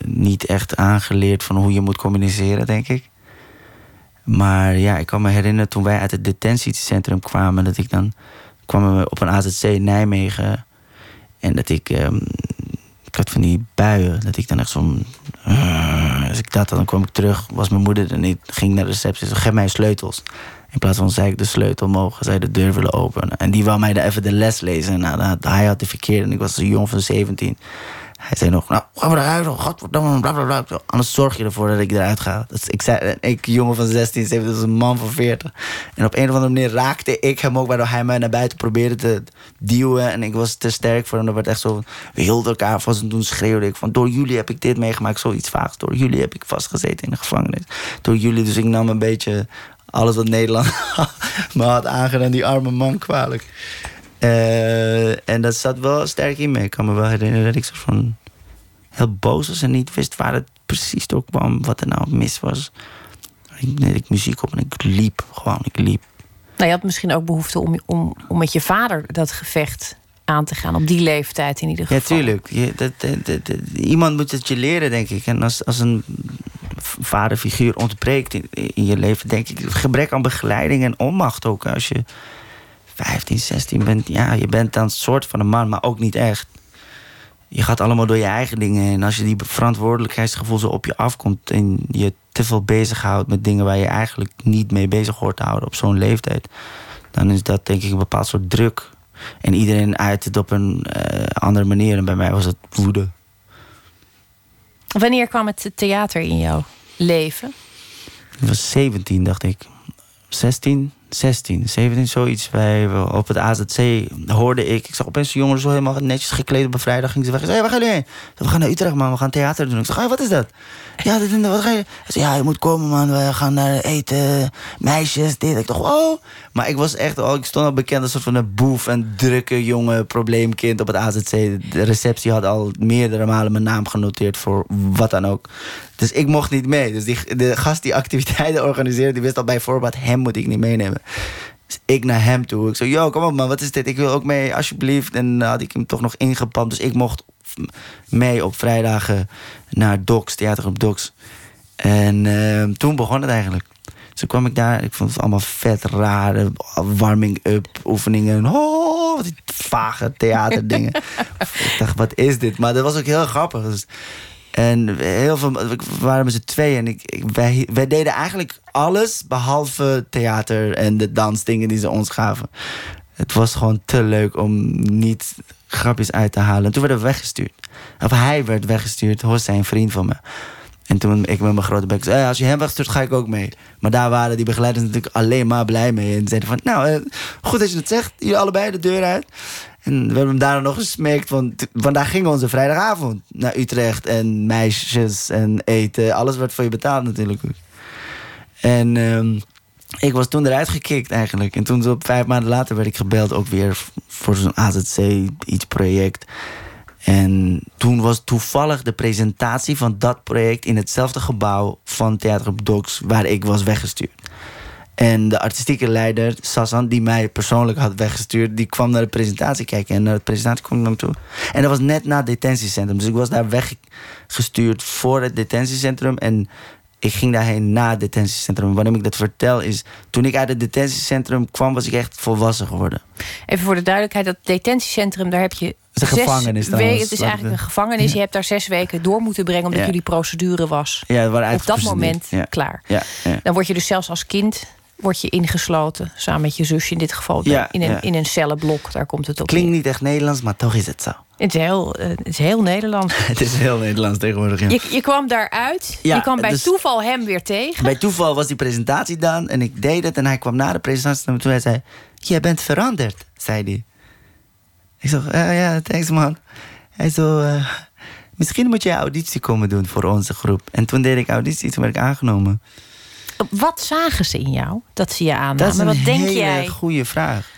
Speaker 4: Niet echt aangeleerd van hoe je moet communiceren, denk ik. Maar ja, ik kan me herinneren toen wij uit het detentiecentrum kwamen, dat ik dan kwam we op een AZC in Nijmegen. En dat ik, ehm, ik had van die buien, dat ik dan echt zo'n. eh, als ik dat dan kwam ik terug, was mijn moeder er niet, ging naar de receptie, zei, geef mij sleutels. In plaats van zei ik de sleutel mogen, zij de deur willen openen. En die wou mij daar even de les lezen. Nou, hij had de verkeerde en ik was een jong van 17. Hij zei nog, nou, ga maar eruit, oh, bla bla bla. Anders zorg je ervoor dat ik eruit ga. Dus ik zei, ik, jongen van 16, 17, dat is een man van 40. En op een of andere manier raakte ik hem ook, waardoor hij mij naar buiten probeerde te duwen. En ik was te sterk voor hem. Dat werd echt zo, we hielden elkaar vast en toen schreeuwde ik van, door jullie heb ik dit meegemaakt, zoiets vaags. Door jullie heb ik vastgezeten in de gevangenis. Door jullie, dus ik nam een beetje alles wat Nederland me had aangedaan, die arme man kwalijk. Eh, en dat zat wel sterk in me. Ik kan me wel herinneren dat ik soort van heel boos was en niet wist waar het precies door kwam, wat er nou mis was. Ik deed ik muziek op en ik liep gewoon, ik liep.
Speaker 3: Nou, je had misschien ook behoefte om, om, om met je vader dat gevecht aan te gaan. Op die leeftijd in ieder
Speaker 4: Ja,
Speaker 3: geval.
Speaker 4: tuurlijk. Je, dat, dat- dat- dat- iemand moet het je leren, denk ik. En als, als een vaderfiguur ontbreekt in, in je leven, denk ik, gebrek aan begeleiding en onmacht ook. Als je 15, 16 bent, ja, je bent dan een soort van een man, maar ook niet echt. Je gaat allemaal door je eigen dingen heen. Als je die verantwoordelijkheidsgevoel zo op je afkomt en je te veel bezighoudt met dingen waar je eigenlijk niet mee bezig hoort te houden op zo'n leeftijd, dan is dat denk ik een bepaald soort druk En iedereen uit het op een eh, andere manier. En bij mij was het woede.
Speaker 3: Wanneer kwam het theater in jouw leven?
Speaker 4: Ik was 17, dacht ik. 16, 16, 17, zoiets. Wij op het AZC hoorde ik. Ik zag opeens een jongen zo helemaal netjes gekleed op een vrijdag. Ging ze weg. Ik zei: hey, gaan jullie? We gaan naar Utrecht, man. We gaan theater doen. Ik zei: wat is dat? Ja, dit, wat ga je? Hij zei: Ja, je moet komen, man. We gaan naar eten. Meisjes, dit. Ik dacht: Oh. Maar ik was echt al. Ik stond al bekend als soort van een boef. en drukke jongen, probleemkind op het AZC. De receptie had al meerdere malen mijn naam genoteerd voor wat dan ook. Dus ik mocht niet mee. Dus die, de gast die activiteiten organiseerde, die wist al bij voorbaat: hem moet ik niet meenemen. Dus ik naar hem toe. Ik zei, yo, kom op man, wat is dit? Ik wil ook mee, alsjeblieft. En dan had ik hem toch nog ingepand. Dus ik mocht mee op vrijdagen naar Docs, theatergroep Docs. En uh, toen begon het eigenlijk. Dus toen kwam ik daar, ik vond het allemaal vet rare warming-up oefeningen. Oh, die vage theaterdingen. ik dacht, wat is dit? Maar dat was ook heel grappig. Dus en heel veel, we waren met z'n tweeën. En ik, wij, deden eigenlijk alles behalve theater en de dansdingen die ze ons gaven. Het was gewoon te leuk om niet grapjes uit te halen. En toen werden we weggestuurd. Of hij werd weggestuurd, Hossein, een vriend van me. En toen ik met mijn grote bek zei, als je hem wegstuurt, ga ik ook mee. Maar daar waren die begeleiders natuurlijk alleen maar blij mee. En zeiden van, nou, eh, goed dat je het zegt. Jullie allebei de deur uit. En we hebben hem daarna nog gesmeekt. Want vandaag gingen onze vrijdagavond naar Utrecht. En meisjes en eten. Alles werd voor je betaald natuurlijk. En um, ik was toen eruit gekikt eigenlijk. En toen zo vijf maanden later werd ik gebeld. Ook weer voor zo'n AZC iets project. En toen was toevallig de presentatie van dat project... in hetzelfde gebouw van Theater op Docs... waar ik was weggestuurd. En de artistieke leider, Sassan, die mij persoonlijk had weggestuurd, die kwam naar de presentatie kijken. En naar de presentatie kwam ik naar toe. En dat was net na het detentiecentrum. Dus ik was daar weggestuurd voor het detentiecentrum. En ik ging daarheen na het detentiecentrum. Waarom ik dat vertel is, toen ik uit het detentiecentrum kwam, was ik echt volwassen geworden.
Speaker 3: Even voor de duidelijkheid, dat detentiecentrum, daar heb je.
Speaker 4: Het is een gevangenis.
Speaker 3: Het is eigenlijk een gevangenis. Je hebt daar zes weken door moeten brengen omdat jullie procedure was.
Speaker 4: Ja,
Speaker 3: op dat moment klaar. Dan word je dus zelfs als kind word je ingesloten. Samen met je zusje in dit geval. Ja, in, een, in een cellenblok, daar komt het op.
Speaker 4: Klinkt niet echt Nederlands, maar toch is het zo.
Speaker 3: Het is heel, uh, het is heel Nederlands.
Speaker 4: het is heel Nederlands tegenwoordig, ja.
Speaker 3: Je, je kwam daaruit. Je kwam bij dus toeval hem weer tegen.
Speaker 4: Bij toeval was die presentatie dan. En ik deed het. En hij kwam na de presentatie naar me toe. Hij zei, jij bent veranderd, zei hij. Ik zeg, ja, ja, thanks man. Hij zo, uh, misschien moet je auditie komen doen voor onze groep. En toen deed ik auditie, toen werd ik aangenomen.
Speaker 3: Wat zagen ze in jou dat ze je aannamen?
Speaker 4: Dat is een
Speaker 3: Wat denk
Speaker 4: hele
Speaker 3: jij?
Speaker 4: goede vraag.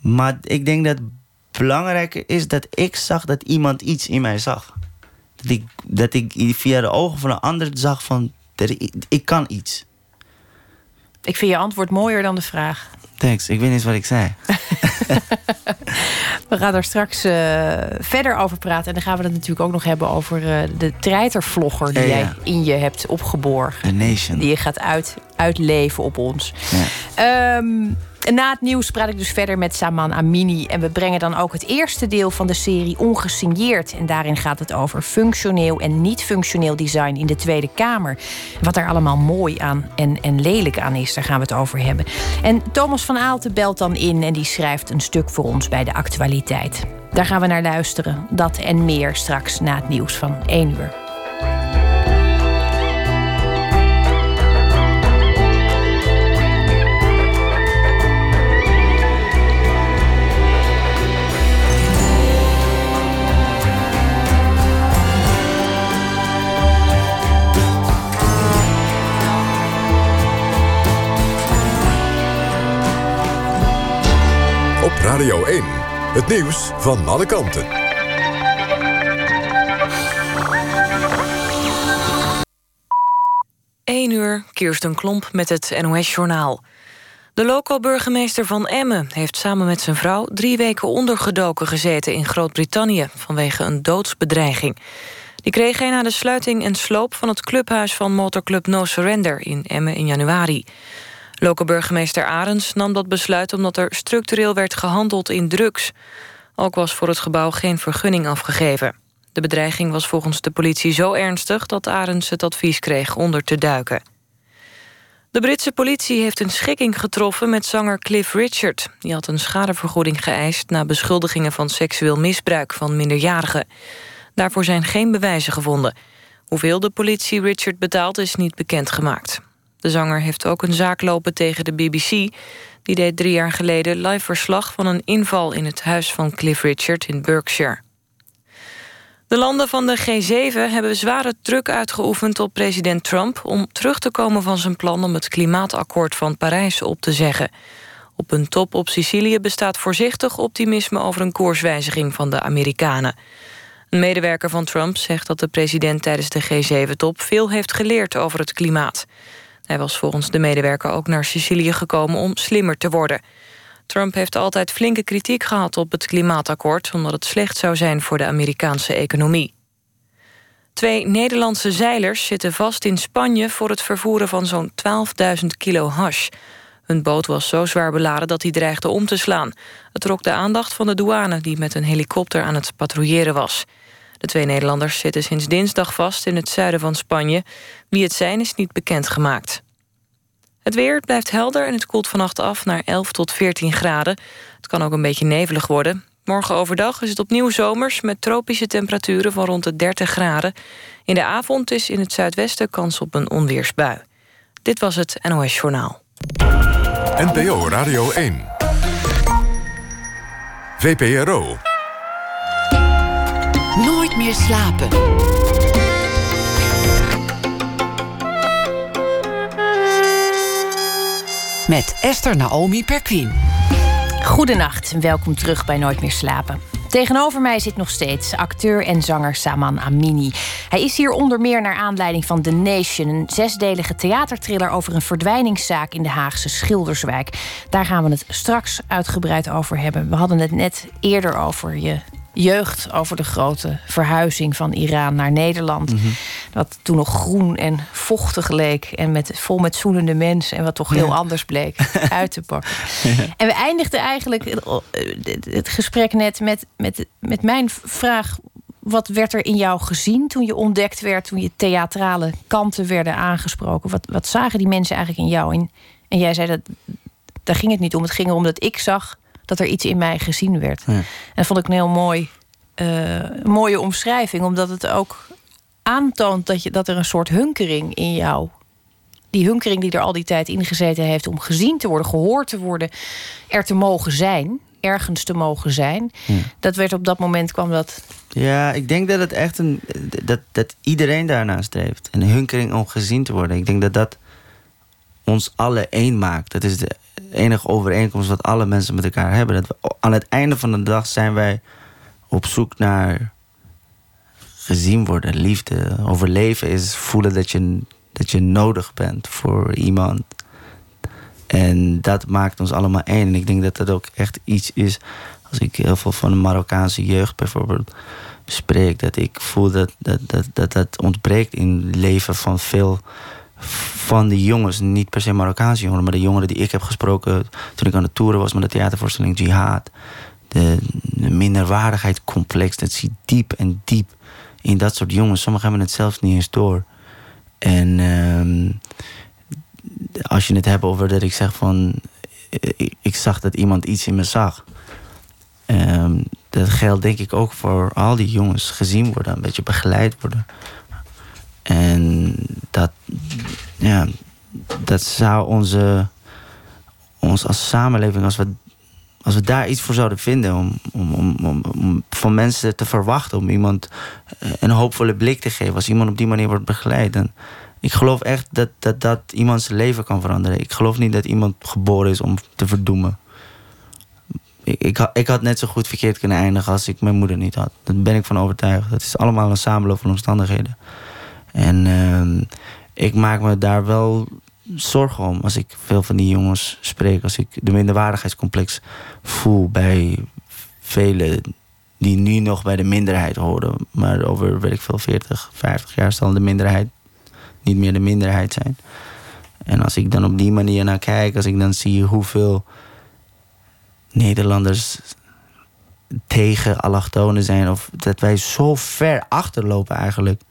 Speaker 4: Maar ik denk dat het belangrijker is dat ik zag dat iemand iets in mij zag. Dat ik, dat ik via de ogen van een ander zag van, dat ik, ik kan iets.
Speaker 3: Ik vind je antwoord mooier dan de vraag.
Speaker 4: Thanks, ik weet niet wat ik zei.
Speaker 3: we gaan daar straks uh, verder over praten. En dan gaan we het natuurlijk ook nog hebben over uh, de treitervlogger... die
Speaker 4: Ja, ja.
Speaker 3: jij in je hebt opgeborgen.
Speaker 4: The Nation.
Speaker 3: Die je gaat uit, uitleven op ons. Ehm, na het nieuws praat ik dus verder met Saman Amini. En we brengen dan ook het eerste deel van de serie ongesigneerd. En daarin gaat het over functioneel en niet-functioneel design in de Tweede Kamer. Wat daar allemaal mooi aan en, en lelijk aan is, daar gaan we het over hebben. En Thomas van Aalten belt dan in en die schrijft een stuk voor ons bij de actualiteit. Daar gaan we naar luisteren. Dat en meer straks na het nieuws van 1 uur.
Speaker 1: Radio 1. Het nieuws van alle kanten.
Speaker 5: Eén uur, Kirsten Klomp met het NOS-journaal. De loco-burgemeester van Emmen heeft samen met zijn vrouw... drie weken ondergedoken gezeten in Groot-Brittannië... vanwege een doodsbedreiging. Die kreeg hij na de sluiting en sloop van het clubhuis... van motorclub No Surrender in Emmen in januari. Loco-burgemeester Arends nam dat besluit... omdat er structureel werd gehandeld in drugs. Ook was voor het gebouw geen vergunning afgegeven. De bedreiging was volgens de politie zo ernstig... dat Arends het advies kreeg onder te duiken. De Britse politie heeft een schikking getroffen met zanger Cliff Richard. Die had een schadevergoeding geëist na beschuldigingen van seksueel misbruik van minderjarigen. Daarvoor zijn geen bewijzen gevonden. Hoeveel de politie Richard betaalt is niet bekendgemaakt. De zanger heeft ook een zaak lopen tegen de BBC. Die deed drie jaar geleden live verslag van een inval in het huis van Cliff Richard in Berkshire. De landen van de G7 hebben zware druk uitgeoefend op president Trump... om terug te komen van zijn plan om het klimaatakkoord van Parijs op te zeggen. Op een top op Sicilië bestaat voorzichtig optimisme... over een koerswijziging van de Amerikanen. Een medewerker van Trump zegt dat de president tijdens de G7-top... veel heeft geleerd over het klimaat. Hij was volgens de medewerker ook naar Sicilië gekomen om slimmer te worden... Trump heeft altijd flinke kritiek gehad op het klimaatakkoord... omdat het slecht zou zijn voor de Amerikaanse economie. Twee Nederlandse zeilers zitten vast in Spanje... voor het vervoeren van zo'n 12.000 kilo hash. Hun boot was zo zwaar beladen dat hij dreigde om te slaan. Het trok de aandacht van de douane... die met een helikopter aan het patrouilleren was. De twee Nederlanders zitten sinds dinsdag vast in het zuiden van Spanje. Wie het zijn is niet bekendgemaakt. Het weer blijft helder en het koelt vannacht af naar 11 tot 14 graden. Het kan ook een beetje nevelig worden. Morgen overdag is het opnieuw zomers met tropische temperaturen van rond de 30 graden. In de avond is in het zuidwesten kans op een onweersbui. Dit was het NOS Journaal.
Speaker 1: NPO Radio 1. VPRO.
Speaker 2: Slapen. Met Esther Naomi Perquin.
Speaker 3: Goedenacht en welkom terug bij Nooit meer slapen. Tegenover mij zit nog steeds acteur en zanger Saman Amini. Hij is hier onder meer naar aanleiding van The Nation, een zesdelige theatertriller over een verdwijningszaak in de Haagse Schilderswijk. Daar gaan we het straks uitgebreid over hebben. We hadden het net eerder over je jeugd over de grote verhuizing van Iran naar Nederland.
Speaker 4: Mhm.
Speaker 3: Dat toen nog groen en vochtig leek. En met, vol met zoenende mensen. En wat toch heel anders bleek uit te pakken. En we eindigden eigenlijk het, het gesprek net met, met, met mijn vraag. Wat werd er in jou gezien toen je ontdekt werd, toen je theatrale kanten werden aangesproken? Wat, wat zagen die mensen eigenlijk in jou? En, en jij zei dat daar ging het niet om. Het ging erom dat ik zag dat er iets in mij gezien werd.
Speaker 4: Ja.
Speaker 3: En dat vond ik een heel mooi, eh, mooie omschrijving, omdat het ook aantoont dat, je, dat er een soort hunkering in jou. Die hunkering die er al die tijd in gezeten heeft om gezien te worden, gehoord te worden, er te mogen zijn, ergens te mogen zijn.
Speaker 4: Ja.
Speaker 3: Dat werd op dat moment kwam dat.
Speaker 4: Ja, ik denk dat het echt een. dat, dat iedereen daarna streeft. Een hunkering om gezien te worden. Ik denk dat dat ons alle één maakt. Dat is de enige overeenkomst wat alle mensen met elkaar hebben. Dat we, aan het einde van de dag zijn wij op zoek naar gezien worden, liefde. Overleven is voelen dat je, dat je nodig bent voor iemand. En dat maakt ons allemaal één. En ik denk dat dat ook echt iets is. Als ik heel veel van de Marokkaanse jeugd bijvoorbeeld spreek, dat ik voel dat dat, dat, dat, dat ontbreekt in het leven van veel van die jongens. Niet per se Marokkaanse jongeren, maar de jongeren die ik heb gesproken toen ik aan het toeren was met de theatervoorstelling Jihad. De, de minderwaardigheidscomplex, dat zit diep en diep in dat soort jongens. Sommigen hebben het zelfs niet eens door. En ehm, als je het hebt over dat ik zeg van... Ik, ik zag dat iemand iets in me zag. Ehm, dat geldt denk ik ook voor al die jongens. Gezien worden, een beetje begeleid worden. En dat, ja, dat zou onze, ons als samenleving, als we, als we daar iets voor zouden vinden, om, om, om, om, van mensen te verwachten, om iemand eh, een hoopvolle blik te geven, als iemand op die manier wordt begeleid. Ik geloof echt dat, dat dat iemand zijn leven kan veranderen. Ik geloof niet dat iemand geboren is om te verdoemen. Ik, ik, had, net zo goed verkeerd kunnen eindigen als ik mijn moeder niet had. Daar ben ik van overtuigd. Het is allemaal een samenloop van omstandigheden. En ehm, ik maak me daar wel zorgen om als ik veel van die jongens spreek. Als ik de minderwaardigheidscomplex voel bij velen die nu nog bij de minderheid horen. Maar over, weet veel, 40, 50 jaar zal de minderheid niet meer de minderheid zijn. En als ik dan op die manier naar kijk, als ik dan zie hoeveel Nederlanders tegen allochtonen zijn, of dat wij zo ver achterlopen eigenlijk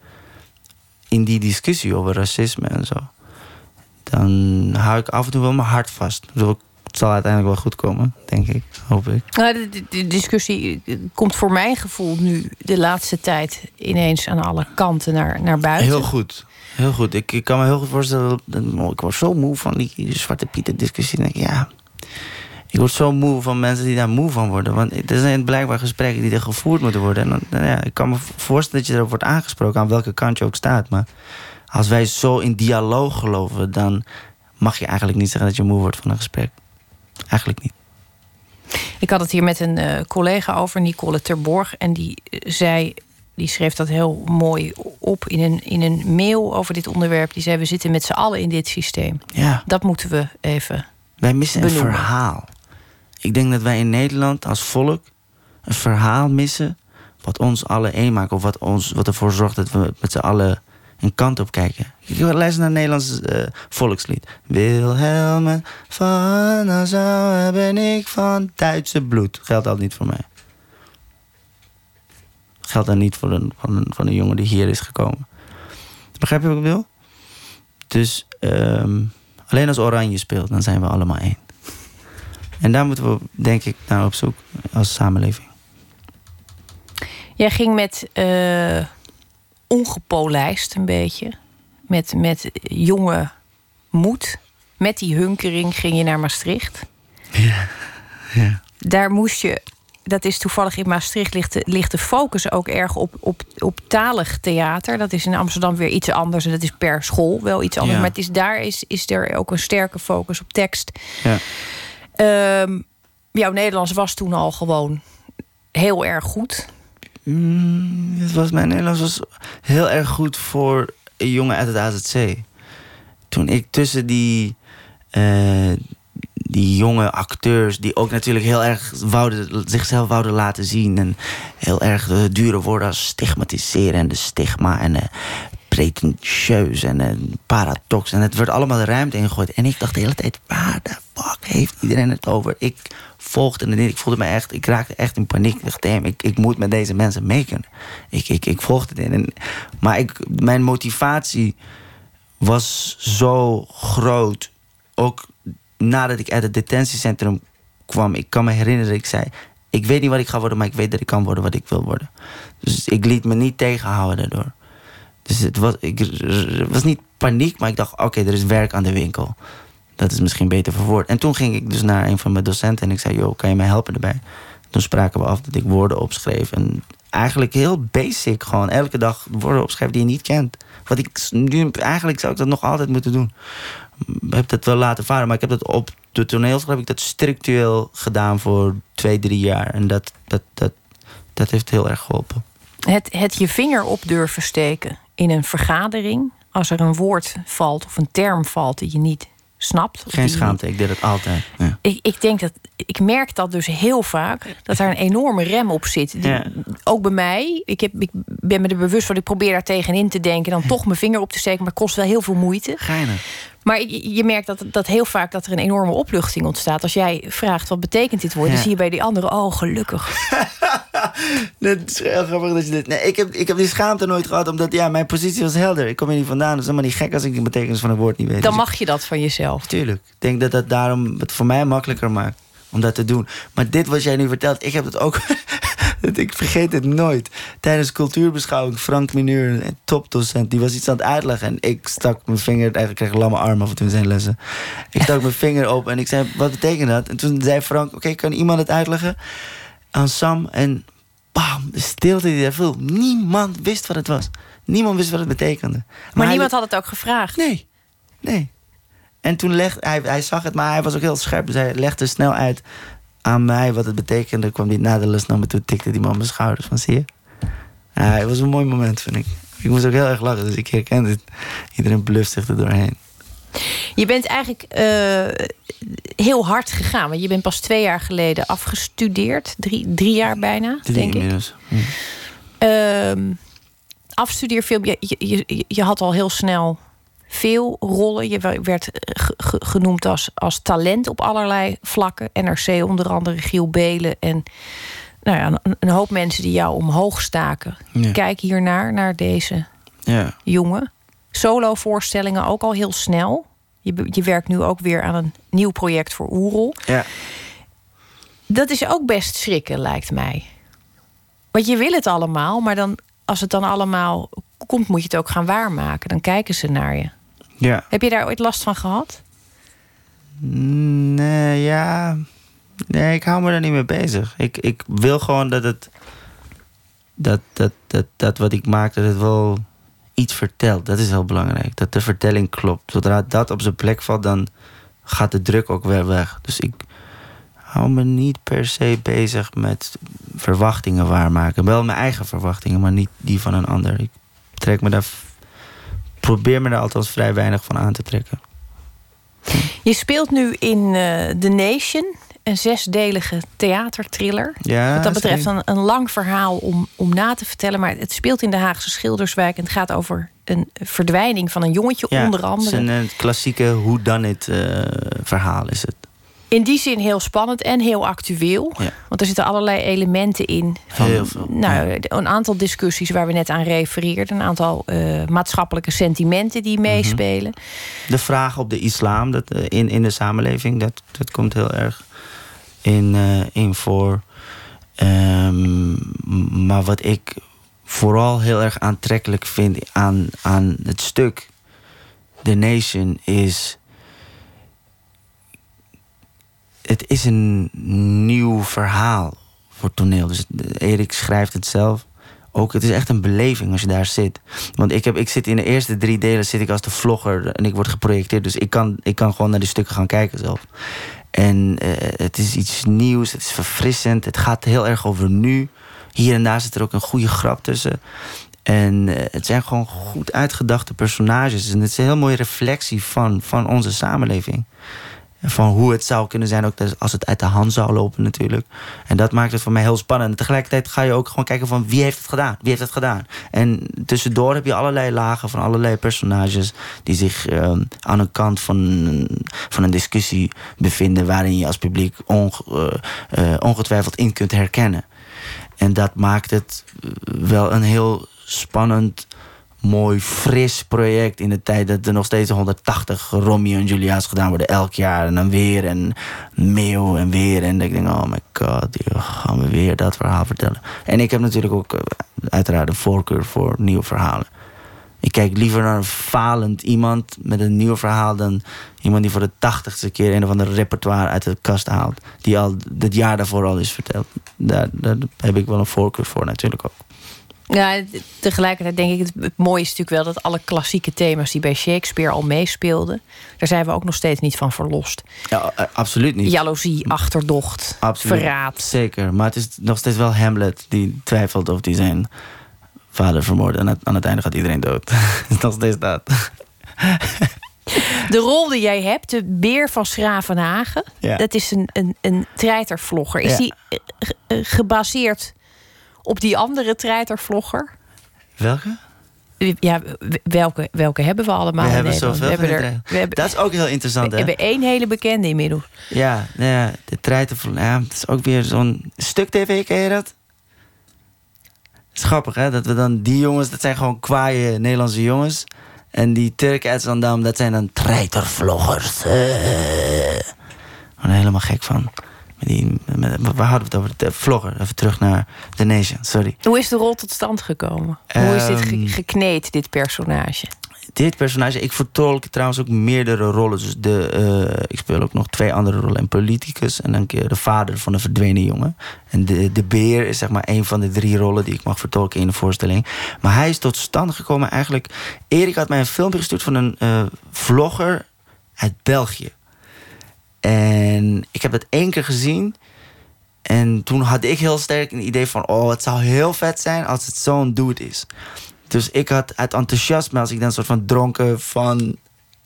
Speaker 4: in die discussie over racisme en zo. dan hou ik af en toe wel mijn hart vast. het zal uiteindelijk wel goed komen, denk ik, hoop ik.
Speaker 3: Nou, de, de, discussie komt voor mijn gevoel nu de laatste tijd ineens aan alle kanten naar, naar buiten.
Speaker 4: Heel goed. Heel goed. Ik, ik kan me heel goed voorstellen. Ik word zo moe van die, Zwarte Pieter discussie. Denk ik, ja, ik word zo moe van mensen die daar moe van worden. Want er zijn blijkbaar gesprekken die er gevoerd moeten worden. En dan, nou ja, ik kan me voorstellen dat je erop wordt aangesproken... aan welke kant je ook staat. Maar als wij zo in dialoog geloven... dan mag je eigenlijk niet zeggen dat je moe wordt van een gesprek. Eigenlijk niet.
Speaker 3: Ik had het hier met een uh, collega over, Nicole Terborg. En die eh, zei die schreef dat heel mooi op in een, in een mail over dit onderwerp. Die zei: We zitten met z'n allen in dit systeem.
Speaker 4: Ja.
Speaker 3: Dat moeten we even.
Speaker 4: Wij missen een verhaal. Ik denk dat wij in Nederland als volk een verhaal missen. wat ons allen één maakt. of wat, ons, wat ervoor zorgt dat we met z'n allen een kant op kijken. Ik luister naar een Nederlands volkslied. Wilhelm van Nassau ben ik van Duitse bloed. Geldt dat niet voor mij geldt dan niet voor een, van, een, van een jongen die hier is gekomen. Begrijp je wat ik wil? Dus ehm, alleen als Oranje speelt, dan zijn we allemaal één. En daar moeten we, denk ik, naar op zoek als samenleving.
Speaker 3: Jij ging met uh, ongepolijst een beetje. Met, met jonge moed. Met die hunkering ging je naar Maastricht.
Speaker 4: Ja, ja.
Speaker 3: Daar moest je dat is toevallig in Maastricht ligt de, ligt de focus ook erg op, op, op talig theater. Dat is in Amsterdam weer iets anders en dat is per school wel iets anders. Maar het is, daar is, is er ook een sterke focus op tekst.
Speaker 4: Ja.
Speaker 3: Um, jouw Nederlands was toen al gewoon heel erg goed.
Speaker 4: Mm, het was, mijn Nederlands was heel erg goed voor een jongen uit het AZC. Toen ik tussen die... Uh, die jonge acteurs die ook natuurlijk heel erg wouden, zichzelf wouden laten zien. En heel erg uh, dure woorden als stigmatiseren en de stigma en uh, pretentieus en paradox. En het werd allemaal de ruimte ingegooid. En ik dacht de hele tijd, waar de heeft iedereen het over? Ik volgde niet. Ik voelde me echt, ik raakte echt in paniek. Ik dacht, ik, ik moet met deze mensen meekomen. Ik, ik, ik volgde het in. maar ik, mijn motivatie was zo groot. Ook nadat ik uit het detentiecentrum kwam, ik kan me herinneren ik zei: Ik weet niet wat ik ga worden, maar ik weet dat ik kan worden wat ik wil worden. Dus ik liet me niet tegenhouden daardoor. Dus het was, ik, was niet paniek, maar ik dacht: Oké, er is werk aan de winkel. Dat is misschien beter verwoord. En toen ging ik dus naar een van mijn docenten en ik zei: Joh, kan je mij helpen erbij? Toen spraken we af dat ik woorden opschreef. En eigenlijk heel basic, gewoon elke dag woorden opschrijven die je niet kent. Wat ik nu, eigenlijk zou ik dat nog altijd moeten doen heb dat wel laten varen. Maar ik heb dat op de toneelschool heb ik dat structureel gedaan voor twee, drie jaar. En dat, dat, dat, dat heeft heel erg geholpen.
Speaker 3: Het, het je vinger op durven steken in een vergadering. Als er een woord valt of een term valt die je niet snapt.
Speaker 4: Geen schaamte, ik deed het altijd. Ja.
Speaker 3: Ik, ik denk dat, ik merk dat dus heel vaak, dat er een enorme rem op zit. Ook bij mij. Ik, heb, ik ben me er bewust van, ik probeer daar tegenin te denken, dan toch mijn vinger op te steken, maar het kost wel heel veel moeite.
Speaker 4: Geinig.
Speaker 3: Maar je merkt dat, dat heel vaak dat er een enorme opluchting ontstaat. Als jij vraagt wat betekent dit woord, dan zie je bij die andere, oh gelukkig.
Speaker 4: Het is heel grappig dat je dit. Nee, ik heb, ik heb die schaamte nooit gehad, omdat ja, mijn positie was helder. Ik kom er niet vandaan. Het is helemaal niet gek als ik de betekenis van een woord niet weet.
Speaker 3: Dan
Speaker 4: dus
Speaker 3: mag je dat van jezelf.
Speaker 4: Tuurlijk. Ik denk dat dat daarom het voor mij makkelijker maakt om dat te doen. Maar dit wat jij nu vertelt, ik heb het ook ik vergeet het nooit. Tijdens cultuurbeschouwing, Frank Mineur, een topdocent, die was iets aan het uitleggen. En ik stak mijn vinger, eigenlijk kreeg ik lamme arm af en toe in zijn lessen. Ik stak mijn vinger op en ik zei, wat betekent dat? En toen zei Frank, oké, kan iemand het uitleggen? Aan Sam en bam, de stilte die er viel. Niemand wist wat het was. Niemand wist wat het betekende.
Speaker 3: Maar, niemand had het ook gevraagd?
Speaker 4: Nee, nee. En toen legde hij, hij zag het, maar hij was ook heel scherp. Dus hij legde snel uit aan mij wat het betekende. kwam hij na de naar me toe, tikte die man mijn schouders van zie je. Ja, het was een mooi moment, vind ik. Ik moest ook heel erg lachen, dus ik herkende het. Iedereen bluft zich er doorheen.
Speaker 3: Je bent eigenlijk uh, heel hard gegaan. Want je bent pas twee jaar geleden afgestudeerd. Drie, drie jaar bijna,
Speaker 4: drie
Speaker 3: denk
Speaker 4: inmiddels.
Speaker 3: ik. Ja. Uh, afstudeerfilm, je, je, je, je had al heel snel veel rollen. Je werd eh, genoemd als, als talent op allerlei vlakken. NRC onder andere, Giel Belen en nou ja, een, hoop mensen die jou omhoog staken. Kijk hiernaar, naar deze
Speaker 4: ja.
Speaker 3: jongen. Solo-voorstellingen ook al heel snel. Je, je werkt nu ook weer aan een nieuw project voor Oerol.
Speaker 4: Ja.
Speaker 3: Dat is ook best schrikken, lijkt mij. Want je wil het allemaal, maar dan, als het dan allemaal komt, moet je het ook gaan waarmaken. Dan kijken ze naar je.
Speaker 4: Ja.
Speaker 3: Heb je daar ooit last van gehad?
Speaker 4: Nee, ja. Nee, ik hou me daar niet mee bezig. Ik, ik wil gewoon dat het. Dat, dat, dat, dat wat ik maak, dat het wel iets vertelt. Dat is heel belangrijk. Dat de vertelling klopt. Zodra dat op zijn plek valt, dan gaat de druk ook weer weg. Dus ik hou me niet per se bezig met verwachtingen waarmaken. Wel mijn eigen verwachtingen, maar niet die van een ander. Ik trek me daar. Probeer me daar althans vrij weinig van aan te trekken.
Speaker 3: Je speelt nu in eh, The Nation, een zesdelige theaterthriller.
Speaker 4: Ja,
Speaker 3: Wat dat betreft een, een lang verhaal om, om na te vertellen. Maar het speelt in de Haagse Schilderswijk. En het gaat over een verdwijning van een jongetje,
Speaker 4: Ja,
Speaker 3: onder
Speaker 4: Het is
Speaker 3: andere.
Speaker 4: een eh, klassieke hoe dan het eh, verhaal is het.
Speaker 3: In die zin heel spannend en heel actueel.
Speaker 4: Ja.
Speaker 3: Want er zitten allerlei elementen in. Van,
Speaker 4: Heel veel,
Speaker 3: Nou, een aantal discussies waar we net aan refereerden. Een aantal eh, maatschappelijke sentimenten die meespelen.
Speaker 4: De vraag op de islam dat, eh, in, in de samenleving, dat, dat komt heel erg in, eh, in voor. Ehm, maar wat ik vooral heel erg aantrekkelijk vind aan, aan het stuk The Nation is. Het is een nieuw verhaal voor toneel. Dus Erik schrijft het zelf. Ook, het is echt een beleving als je daar zit. Want ik, heb, ik zit in de eerste drie delen zit ik als de vlogger en ik word geprojecteerd. Dus ik kan, ik kan gewoon naar die stukken gaan kijken zelf. En eh, het is iets nieuws, het is verfrissend. Het gaat heel erg over nu. Hier en daar zit er ook een goede grap tussen. En eh, het zijn gewoon goed uitgedachte personages. En het is een heel mooie reflectie van, van onze samenleving. Van hoe het zou kunnen zijn, ook als het uit de hand zou lopen natuurlijk. En dat maakt het voor mij heel spannend. En tegelijkertijd ga je ook gewoon kijken van wie heeft het gedaan? Wie heeft het gedaan? En tussendoor heb je allerlei lagen van allerlei personages... die zich eh, aan een kant van, van een discussie bevinden... waarin je als publiek eh, eh, ongetwijfeld in kunt herkennen. En dat maakt het eh, wel een heel spannend, mooi, fris project. In de tijd dat er nog steeds 180 Romeo en Julia's gedaan worden elk jaar. En dan weer en meeuw en weer. En ik denk, oh my god, hier gaan we weer dat verhaal vertellen. En ik heb natuurlijk ook eh, uiteraard een voorkeur voor nieuwe verhalen. Ik kijk liever naar een falend iemand met een nieuw verhaal dan iemand die voor de tachtigste keer een of ander repertoire uit de kast haalt. Die al het jaar daarvoor al is verteld. Daar, daar heb ik wel een voorkeur voor natuurlijk ook.
Speaker 3: Ja, tegelijkertijd denk ik, het, mooie is natuurlijk wel dat alle klassieke thema's die bij Shakespeare al meespeelden, daar zijn we ook nog steeds niet van verlost.
Speaker 4: Ja, eh, absoluut niet.
Speaker 3: Jaloezie, achterdocht,
Speaker 4: Absoluut.
Speaker 3: verraad.
Speaker 4: Zeker. Maar het is nog steeds wel Hamlet die twijfelt of die zijn vader vermoordde. En aan het, einde gaat iedereen dood. Het is nog steeds dat.
Speaker 3: De rol die jij hebt, de beer van Schravenhagen,
Speaker 4: Ja.
Speaker 3: dat is een, een, een treitervlogger. Is
Speaker 4: Ja.
Speaker 3: die eh, eh, gebaseerd op die andere treitervlogger?
Speaker 4: Welke?
Speaker 3: Ja, welke, welke hebben we allemaal
Speaker 4: we hebben zoveel
Speaker 3: we hebben er, we hebben,
Speaker 4: Dat is ook heel interessant,
Speaker 3: we
Speaker 4: hè?
Speaker 3: hebben één hele bekende inmiddels.
Speaker 4: Ja, nou ja, de treiten van... Ja, het is ook weer zo'n stuk tv, ken je dat? Het is grappig, hè? Dat we dan die jongens, dat zijn gewoon kwaaie Nederlandse jongens. En die Turken uit Zandam, dat zijn dan treitervloggers. Eh. Ik ben er helemaal gek van. Met die, met, waar hadden we het over? De vlogger. Even terug naar The Nation, sorry.
Speaker 3: Hoe is de rol tot stand gekomen? Hoe is dit ge-
Speaker 4: Ehm,
Speaker 3: gekneed, dit personage?
Speaker 4: dit personage, ik vertolk trouwens ook meerdere rollen. Dus de, eh, ik speel ook nog twee andere rollen. Een politicus en een keer de vader van een verdwenen jongen. En de, de beer is zeg maar een van de drie rollen die ik mag vertolken in de voorstelling. Maar hij is tot stand gekomen eigenlijk... Erik had mij een filmpje gestuurd van een eh, vlogger uit België. En ik heb dat één keer gezien... En toen had ik heel sterk een idee van... oh, het zou heel vet zijn als het zo'n dude is. Dus ik had uit enthousiasme, als ik dan soort van dronken van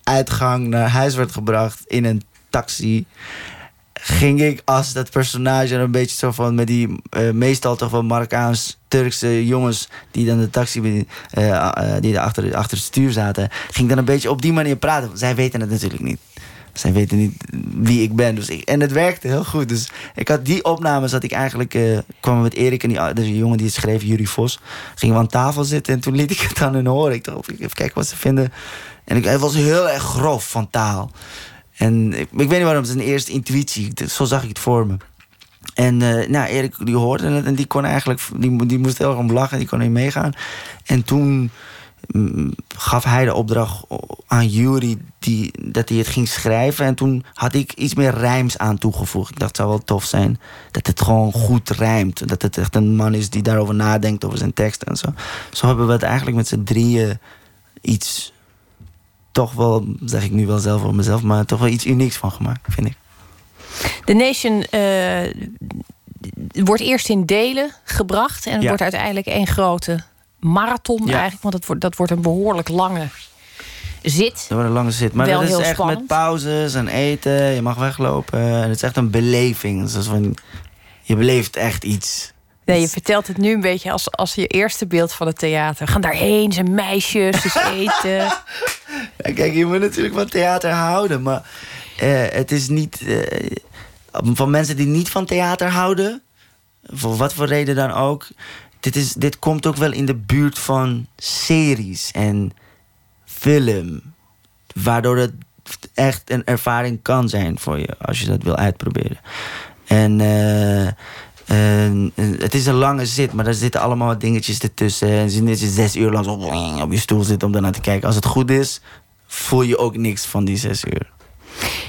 Speaker 4: uitgang naar huis werd gebracht in een taxi, ging ik als dat personage een beetje zo van met die eh, meestal toch wel Marokkaans-Turkse jongens die dan de taxi eh, eh, die daar achter, achter het stuur zaten, ging dan een beetje op die manier praten. Zij weten het natuurlijk niet. Zij weten niet wie ik ben. Dus ik, en het werkte heel goed. Dus ik had die opnames dat ik eigenlijk... eh kwam met Erik en die, de jongen die het schreef, Jurie Vos. Gingen we aan tafel zitten en toen liet ik het aan hun horen. Ik dacht, even kijken wat ze vinden. En ik, hij was heel erg grof van taal. En ik, weet niet waarom, het is een eerste intuïtie. Zo zag ik het voor me. En uh, nou, Erik die hoorde het en die kon eigenlijk, die, die moest heel erg om lachen, die kon niet meegaan. En toen gaf hij de opdracht aan Jury die, dat hij het ging schrijven. En toen had ik iets meer rijms aan toegevoegd. Ik dacht, het zou wel tof zijn dat het gewoon goed rijmt. Dat het echt een man is die daarover nadenkt, over zijn tekst en zo. Zo hebben we het eigenlijk met z'n drieën iets, toch wel, zeg ik nu wel zelf over mezelf, maar toch wel iets unieks van gemaakt, vind ik.
Speaker 3: De Nation uh, wordt eerst in delen gebracht. En wordt uiteindelijk één grote marathon eigenlijk. Want dat wordt, dat wordt een behoorlijk lange zit.
Speaker 4: Dat wordt een lange zit. Maar Wel dat is echt spannend. met pauzes en eten. Je mag weglopen. En het is echt een beleving. Dus van, je beleeft echt iets.
Speaker 3: Nee, je vertelt het nu een beetje als, als je eerste beeld van het theater. We gaan daarheen, zijn meisjes, dus eten.
Speaker 4: ja, kijk, je moet natuurlijk van theater houden. Maar uh, het is niet... Uh, van mensen die niet van theater houden... voor wat voor reden dan ook... Dit, is, dit komt ook wel in de buurt van series en film. Waardoor het echt een ervaring kan zijn voor je... als je dat wil uitproberen. En... Uh, het is een lange zit, maar er zitten allemaal dingetjes ertussen. En je niet zes uur lang op je stoel zit om daarna te kijken. Als het goed is, voel je ook niks van die zes uur.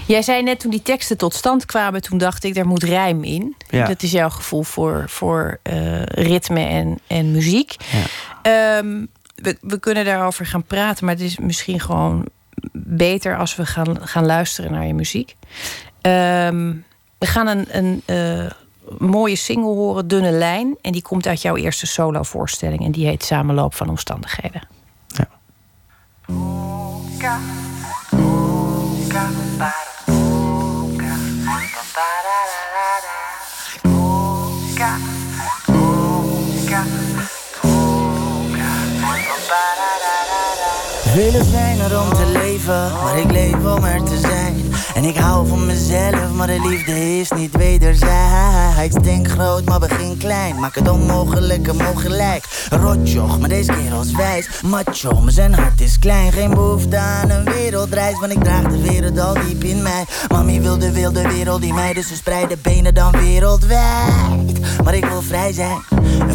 Speaker 3: Jij zei net toen die teksten tot stand kwamen, toen dacht ik, er moet rijm in. Dat is jouw gevoel voor, voor uh, ritme en, en muziek. Ja. Ehm, we, we kunnen daarover gaan praten, maar het is misschien gewoon beter als we gaan, gaan luisteren naar je muziek. Ehm, we gaan een, een uh, mooie single horen, Dunne Lijn. En die komt uit jouw eerste solo-voorstelling. En die heet Samenloop van Omstandigheden. Ja.
Speaker 6: Velen zijn er om te leven, maar ik leef om er te zijn. Ik hou van mezelf, maar de liefde is niet wederzijds. Denk groot, maar begin klein. Maak het onmogelijke mogelijk. Rotjoch, maar deze kerel is wijs. Macho, maar zijn hart is klein. Geen behoefte aan een wereldreis, want ik draag de wereld al diep in mij. Mami wil de wilde wereld die mij, dus ze spreiden benen dan wereldwijd. Maar ik wil vrij zijn,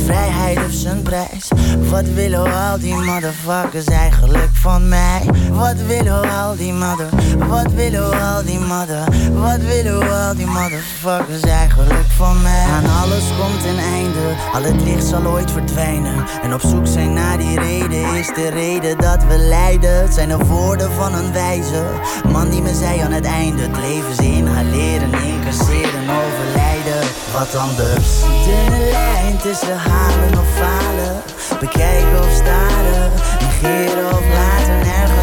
Speaker 6: vrijheid op zijn prijs. Wat willen al die motherfuckers eigenlijk van mij? Wat willen al die mother, wat willen al die mother, wat willen al die motherfuckers eigenlijk van mij? Aan alles komt een einde, al het licht zal ooit verdwijnen. En op zoek zijn naar die reden is de reden dat we lijden. Het zijn de woorden van een wijze man die me zei aan het einde: het leven is inhaleren, incasseren, overlijden. Wat anders? Dunne lijn tussen halen of falen, bekijken of staren, negeren of laten nergens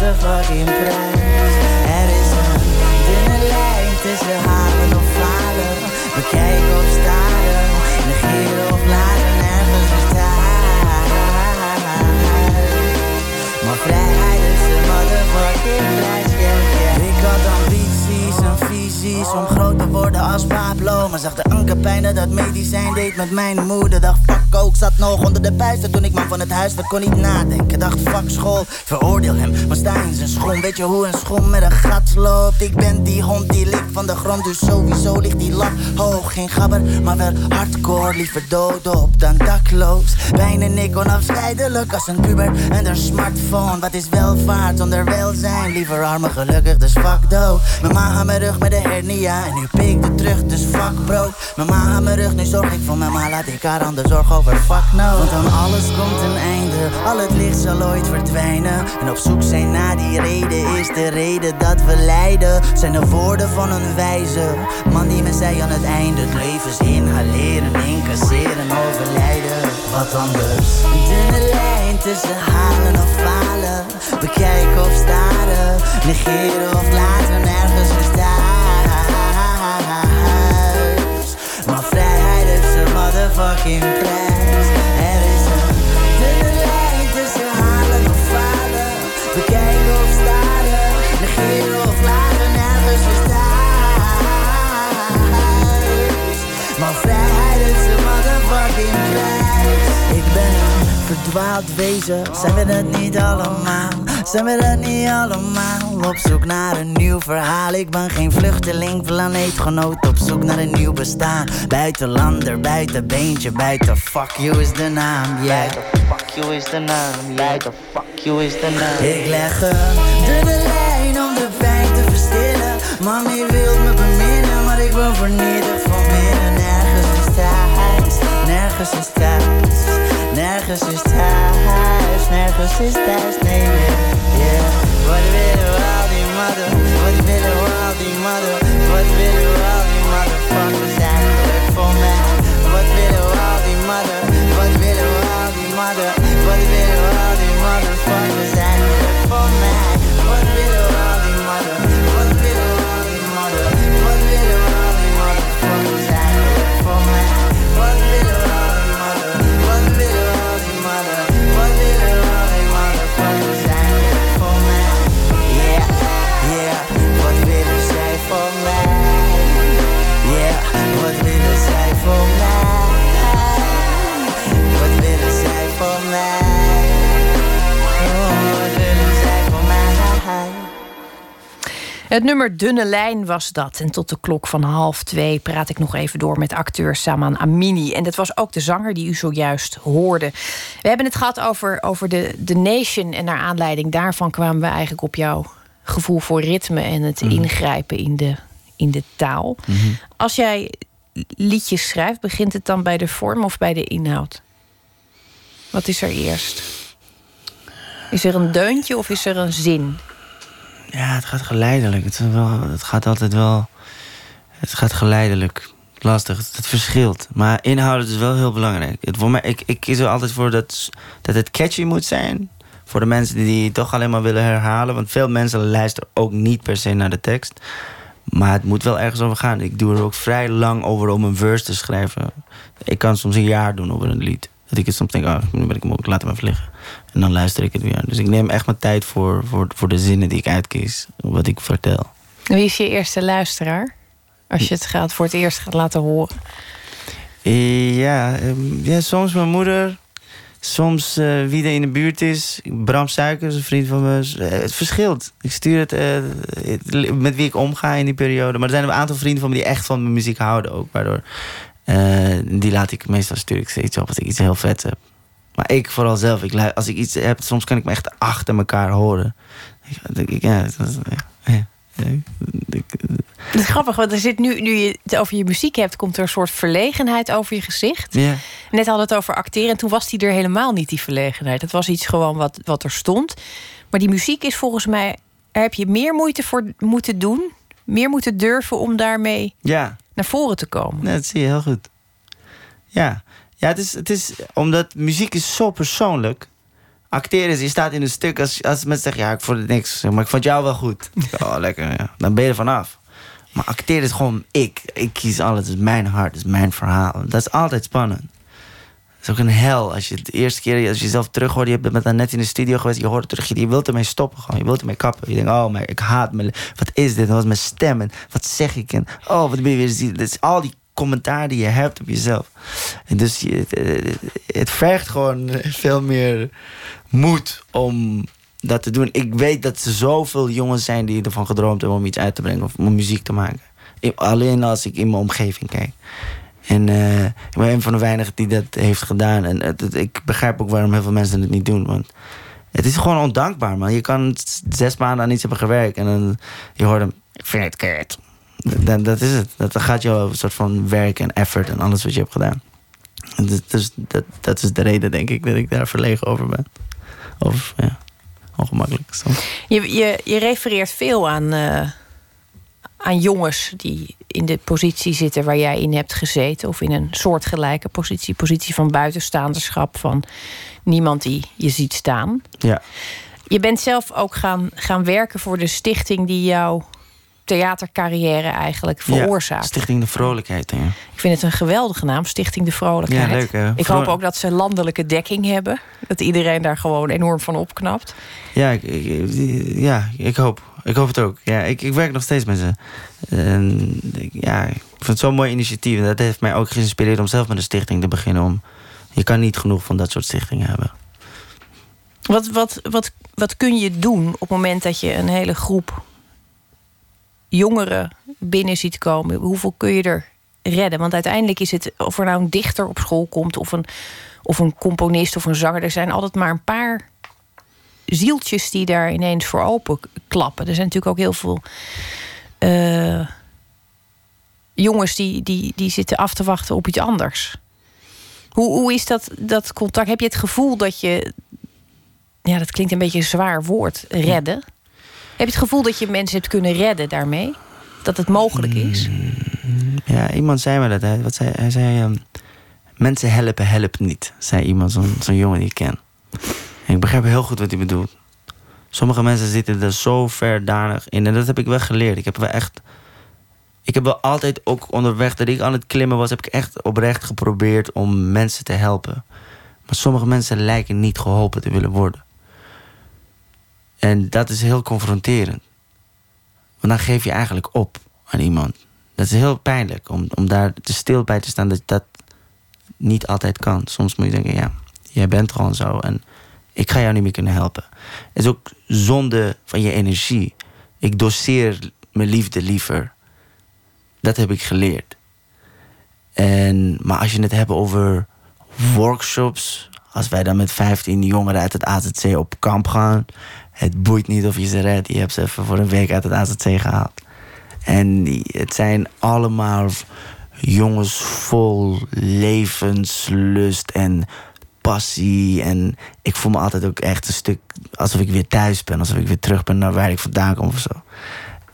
Speaker 6: motherfucking prijs. Er is een dunne lijn tussen halen of falen, bekijken of staren, negeren of laten nergens verstaan. Maar vrijheid is een motherfucking prijs. Ik had ambities en visies om groot te worden als Pablo. Maar zag de ankerpijnen dat medicijn deed met mijn moeder. Dacht fuck ook, zat nog onder de puisten toen ik man van het huis werd. Kon niet nadenken, dacht fuck school, veroordeel hem. Maar sta in zijn schoen, weet je hoe een schoen met een gat loopt? Ik ben die hond die ligt van de grond, dus sowieso ligt die lat hoog. Geen gabber, maar wel hardcore, liever dood op dan dakloos. Pijn en ik onafscheidelijk als een puber en een smartphone. Wat is welvaart zonder welzijn? Liever armen gelukkig, dus fuck dood. Mijn ma mijn rug met de hernia en nu pik de terug, dus fuck brood. Mijn ma mijn rug, nu zorg ik voor mijn ma, laat ik haar aan de zorg Want aan alles komt een einde, al het licht zal ooit verdwijnen. En op zoek zijn naar die reden is de reden dat we lijden. Zijn de woorden van een wijze man die me zei aan het einde: het leven inhaleren, incasseren, overlijden. Wat anders? Een dunne lijn tussen halen of falen, bekijken of staren, negeren of laten nergens verstaan. Motherfucking prijs. Er is een dunne lijn tussen halen of falen, bekijken of staren, negeren of laten nergens verstaan. Maar vrijheid heeft zijn motherfucking prijs. Verdwaald wezen. Zijn we het niet allemaal? Zijn we het niet allemaal? Op zoek naar een nieuw verhaal. Ik ben geen vluchteling, planeetgenoot. Op zoek naar een nieuw bestaan. Buitenlander, buitenbeentje, buiten fuck you is de naam. Yeah. fuck you is de naam. Buiten fuck you is de naam. Ik leg een dunne lijn om de pijn te verstillen. Mami wil me beminnen, maar ik ben vernietigd van binnen. Nergens is thuis, nergens is thuis. Nergens is thuis, nergens is thuis, nee, yeah. Wat willen we al die mother, wat willen we al die mother,
Speaker 3: Het nummer Dunne Lijn was dat. En tot de klok van half twee praat ik nog even door met acteur Saman Amini. En dat was ook de zanger die u zojuist hoorde. We hebben het gehad over, over de, de Nation. En naar aanleiding daarvan kwamen we eigenlijk op jouw gevoel voor ritme en het ingrijpen in de, in de taal. Als jij liedjes schrijft, begint het dan bij de vorm of bij de inhoud? Wat is er eerst? Is er een deuntje of is er een zin?
Speaker 4: Ja, het gaat geleidelijk. Het, wel, het gaat altijd wel. Het gaat geleidelijk. Lastig. Het, het verschilt. Maar inhoud is wel heel belangrijk. Het, voor mij, ik, ik kies er altijd voor dat, dat het catchy moet zijn. Voor de mensen die toch alleen maar willen herhalen. Want veel mensen luisteren ook niet per se naar de tekst. Maar het moet wel ergens over gaan. Ik doe er ook vrij lang over om een verse te schrijven. Ik kan soms een jaar doen over een lied. Dat ik het soms denk, ah, nu ben ik hem ook, laat hem even liggen. En dan luister ik het weer. Dus ik neem echt mijn tijd voor, voor, voor de zinnen die ik uitkies. Wat ik vertel.
Speaker 3: Wie is je eerste luisteraar? Als je het gaat voor het eerst gaat laten horen.
Speaker 4: Ja, ehm, ja soms mijn moeder. Soms eh, wie er in de buurt is. Bram Suikers, een vriend van me. Eh, het verschilt. Ik stuur het, eh, het- met wie ik omga in die periode. Maar er zijn een aantal vrienden van me die echt van mijn muziek houden ook. Waardoor eh, die laat ik meestal stuur ik ze iets op als ik iets heel vets heb. Maar ik vooral zelf. Ik, als ik iets heb, soms kan ik me echt achter elkaar horen. Ik, denk ik, ja, dat is- ja,
Speaker 3: grappig, want er zit nu, nu je het over je muziek hebt, komt er een soort verlegenheid over je gezicht.
Speaker 4: ja.
Speaker 3: Net hadden we het over acteren en toen was die er helemaal niet, die verlegenheid. Het was iets gewoon wat, wat er stond. Maar die muziek is volgens mij, daar heb je meer moeite voor moeten doen. Meer moeten durven om daarmee
Speaker 4: ja.
Speaker 3: naar voren te komen.
Speaker 4: Dat zie je heel goed. Ja, ja het, is, het is omdat muziek is zo persoonlijk. Acteren is, je staat in een stuk als, als mensen zeggen... ja, ik vond het niks, maar ik vond jou wel goed. Oh, lekker, ja. Dan ben je er vanaf. Maar acteren is gewoon ik. Ik kies alles, het is mijn hart, het is mijn verhaal. Dat is altijd spannend. Is ook een hel als je de eerste keer... als je jezelf terug hoort, je bent dan net in de studio geweest... je hoort het terug, je, wilt ermee stoppen gewoon. Je wilt ermee kappen. Je denkt, oh, maar ik haat me. Wat is dit? Wat is mijn stem? En wat zeg ik? En oh, wat ben je weer... zien? Is al die commentaar die je hebt op jezelf. En dus je, het, het vergt gewoon veel meer moed om dat te doen. Ik weet dat er zoveel jongens zijn die ervan gedroomd hebben om iets uit te brengen of om muziek te maken. Alleen als ik in mijn omgeving kijk. En eh, ik ben een van de weinigen die dat heeft gedaan. En ik begrijp ook waarom heel veel mensen het niet doen. Want het is gewoon ondankbaar, man. Je kan zes maanden aan iets hebben gewerkt en dan je hoort hem. Ik vind het keert. Dat, is het. Dat, gaat jouw soort van werk en effort en alles wat je hebt gedaan. Dus, dat, dat is de reden, denk ik, dat ik daar verlegen over ben. Of ja, ongemakkelijk.
Speaker 3: Je, je, je refereert veel aan, eh, aan jongens die in de positie zitten waar jij in hebt gezeten. Of in een soortgelijke positie. Positie van buitenstaanderschap. Van niemand die je ziet staan.
Speaker 4: Ja.
Speaker 3: Je bent zelf ook gaan, gaan werken voor de stichting die jouw theatercarrière eigenlijk
Speaker 4: Ja,
Speaker 3: veroorzaakt.
Speaker 4: Stichting de Vrolijkheid. Ja.
Speaker 3: Ik vind het een geweldige naam, Stichting de Vrolijkheid.
Speaker 4: Ja, leuk, hè?
Speaker 3: Ik hoop ook dat ze landelijke dekking hebben. Dat iedereen daar gewoon enorm van opknapt.
Speaker 4: Ja, ik- ja, ik hoop. Ik hoop het ook. Ja, ik, ik werk nog steeds met ze. En, ja, ik vind het zo'n mooi initiatief. En dat heeft mij ook geïnspireerd om zelf met een stichting te beginnen. Om, je kan niet genoeg van dat soort stichtingen hebben.
Speaker 3: Wat, wat, wat, wat kun je doen op het moment dat je een hele groep jongeren binnen ziet komen? Hoeveel kun je er redden? Want uiteindelijk is het, of er nou een dichter op school komt, of een, of een componist of een zanger, er zijn altijd maar een paar zieltjes die daar ineens voor open klappen. Er zijn natuurlijk ook heel veel uh, jongens die, die, die zitten af te wachten op iets anders. Hoe, hoe is dat, dat contact? Heb je het gevoel dat je. Ja, dat klinkt een beetje een zwaar woord. Redden. Heb je het gevoel dat je mensen hebt kunnen redden daarmee? Dat het mogelijk is?
Speaker 4: Mm, ja, iemand zei me dat. Hij, wat zei, hij zei: um, Mensen helpen, helpt niet. Zei iemand, zo'n zo'n jongen die ik ken. Ik begrijp heel goed wat hij bedoelt. Sommige mensen zitten er zo verdanig in. En dat heb ik wel geleerd. Ik heb wel echt. Ik heb wel altijd ook onderweg dat ik aan het klimmen was, heb ik echt oprecht geprobeerd om mensen te helpen. Maar sommige mensen lijken niet geholpen te willen worden. En dat is heel confronterend. Want dan geef je eigenlijk op aan iemand. Dat is heel pijnlijk om, om daar te stil bij te staan dat dat niet altijd kan. Soms moet je denken, ja, jij bent gewoon zo en ik ga jou niet meer kunnen helpen. Het is ook zonde van je energie. Ik doseer mijn liefde liever. Dat heb ik geleerd. En, maar als je het hebt over workshops, als wij dan met 15 jongeren uit het AZC op kamp gaan, het boeit niet of je ze redt. Je hebt ze even voor een week uit het AZC gehaald. En het zijn allemaal jongens vol levenslust en passie. En ik voel me altijd ook echt een stuk alsof ik weer thuis ben. Alsof ik weer terug ben naar waar ik vandaan kom of zo.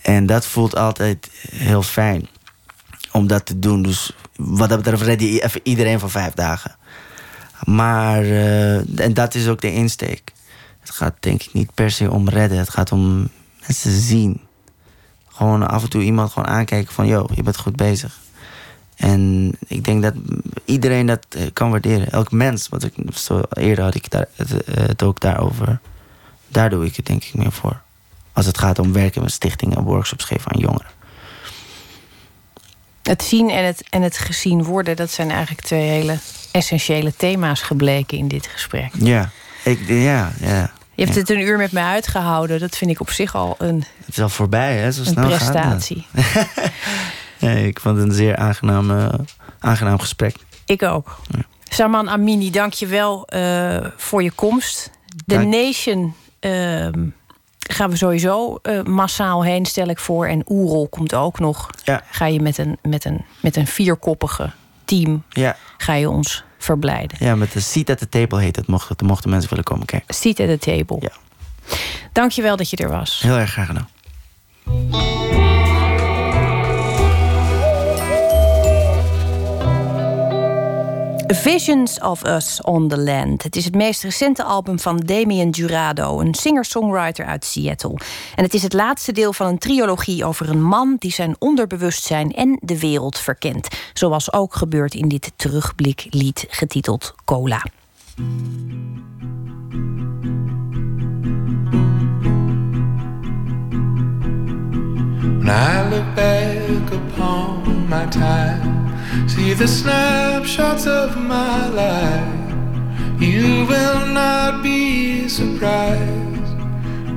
Speaker 4: En dat voelt altijd heel fijn om dat te doen. Dus wat dat betreft red je even iedereen van vijf dagen. Maar, uh, en dat is ook de insteek. Het gaat denk ik niet per se om redden. Het gaat om mensen zien. Gewoon af en toe iemand gewoon aankijken van... yo, je bent goed bezig. En ik denk dat iedereen dat eh, kan waarderen. Elk mens, wat ik zo eerder had ik daar, het, eh, het, ook daarover. Daar doe ik het denk ik meer voor. Als het gaat om werken met stichtingen en workshops geven aan jongeren.
Speaker 3: Het zien en het, en het gezien worden, dat zijn eigenlijk twee hele essentiële thema's gebleken in dit gesprek.
Speaker 4: Ja, ik, ja, ja.
Speaker 3: Je hebt het een uur met mij uitgehouden. Dat vind ik op zich al een.
Speaker 4: Het is al voorbij, hè? Zo
Speaker 3: een snel prestatie.
Speaker 4: Nee, ik vond het een zeer aangenaam, uh, aangenaam gesprek.
Speaker 3: Ik ook. Ja. Saman Amini, dank je wel uh, voor je komst. The Nation uh, gaan we sowieso uh, massaal heen, stel ik voor. En Oerol komt ook nog.
Speaker 4: Ja.
Speaker 3: Ga je met een, met een, met een vierkoppige team
Speaker 4: ja.
Speaker 3: ga je ons verblijden.
Speaker 4: Ja, met de Seat at the Table heet het. Mochten, mochten mensen willen komen kijken.
Speaker 3: Seat at the Table.
Speaker 4: Ja.
Speaker 3: Dank je wel dat je er was.
Speaker 4: Heel erg graag gedaan.
Speaker 3: Visions of Us on the Land. Het is het meest recente album van Damien Jurado, een singer-songwriter uit Seattle. En het is het laatste deel van een trilogie over een man die zijn onderbewustzijn en de wereld verkent. Zoals ook gebeurt in dit terugbliklied getiteld Cola. I look upon my time See the snapshots of my life. You will not be surprised.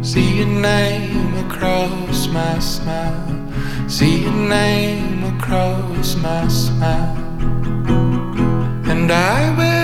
Speaker 3: See your name across my smile. See your name across my smile. And I will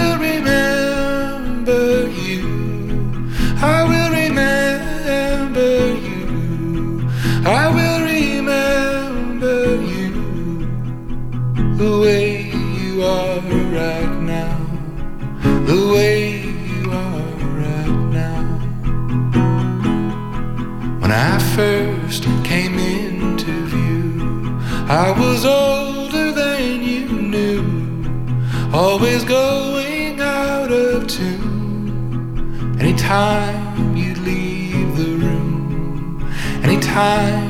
Speaker 3: Anytime you leave the room, anytime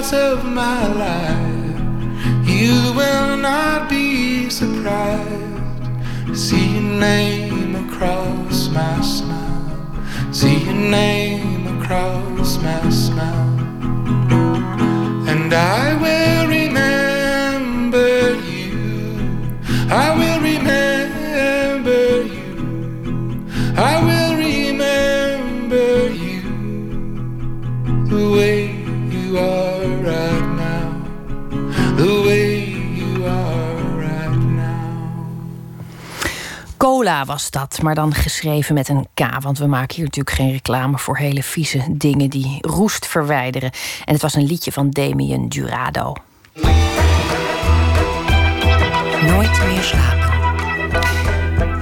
Speaker 7: of my life, you will not be surprised. To see your name across my smile, see your name across my smile, and I
Speaker 3: Was dat, maar dan geschreven met een K. Want we maken hier natuurlijk geen reclame voor hele vieze dingen die roest verwijderen. En het was een liedje van Damien Durado.
Speaker 2: Nooit meer slapen.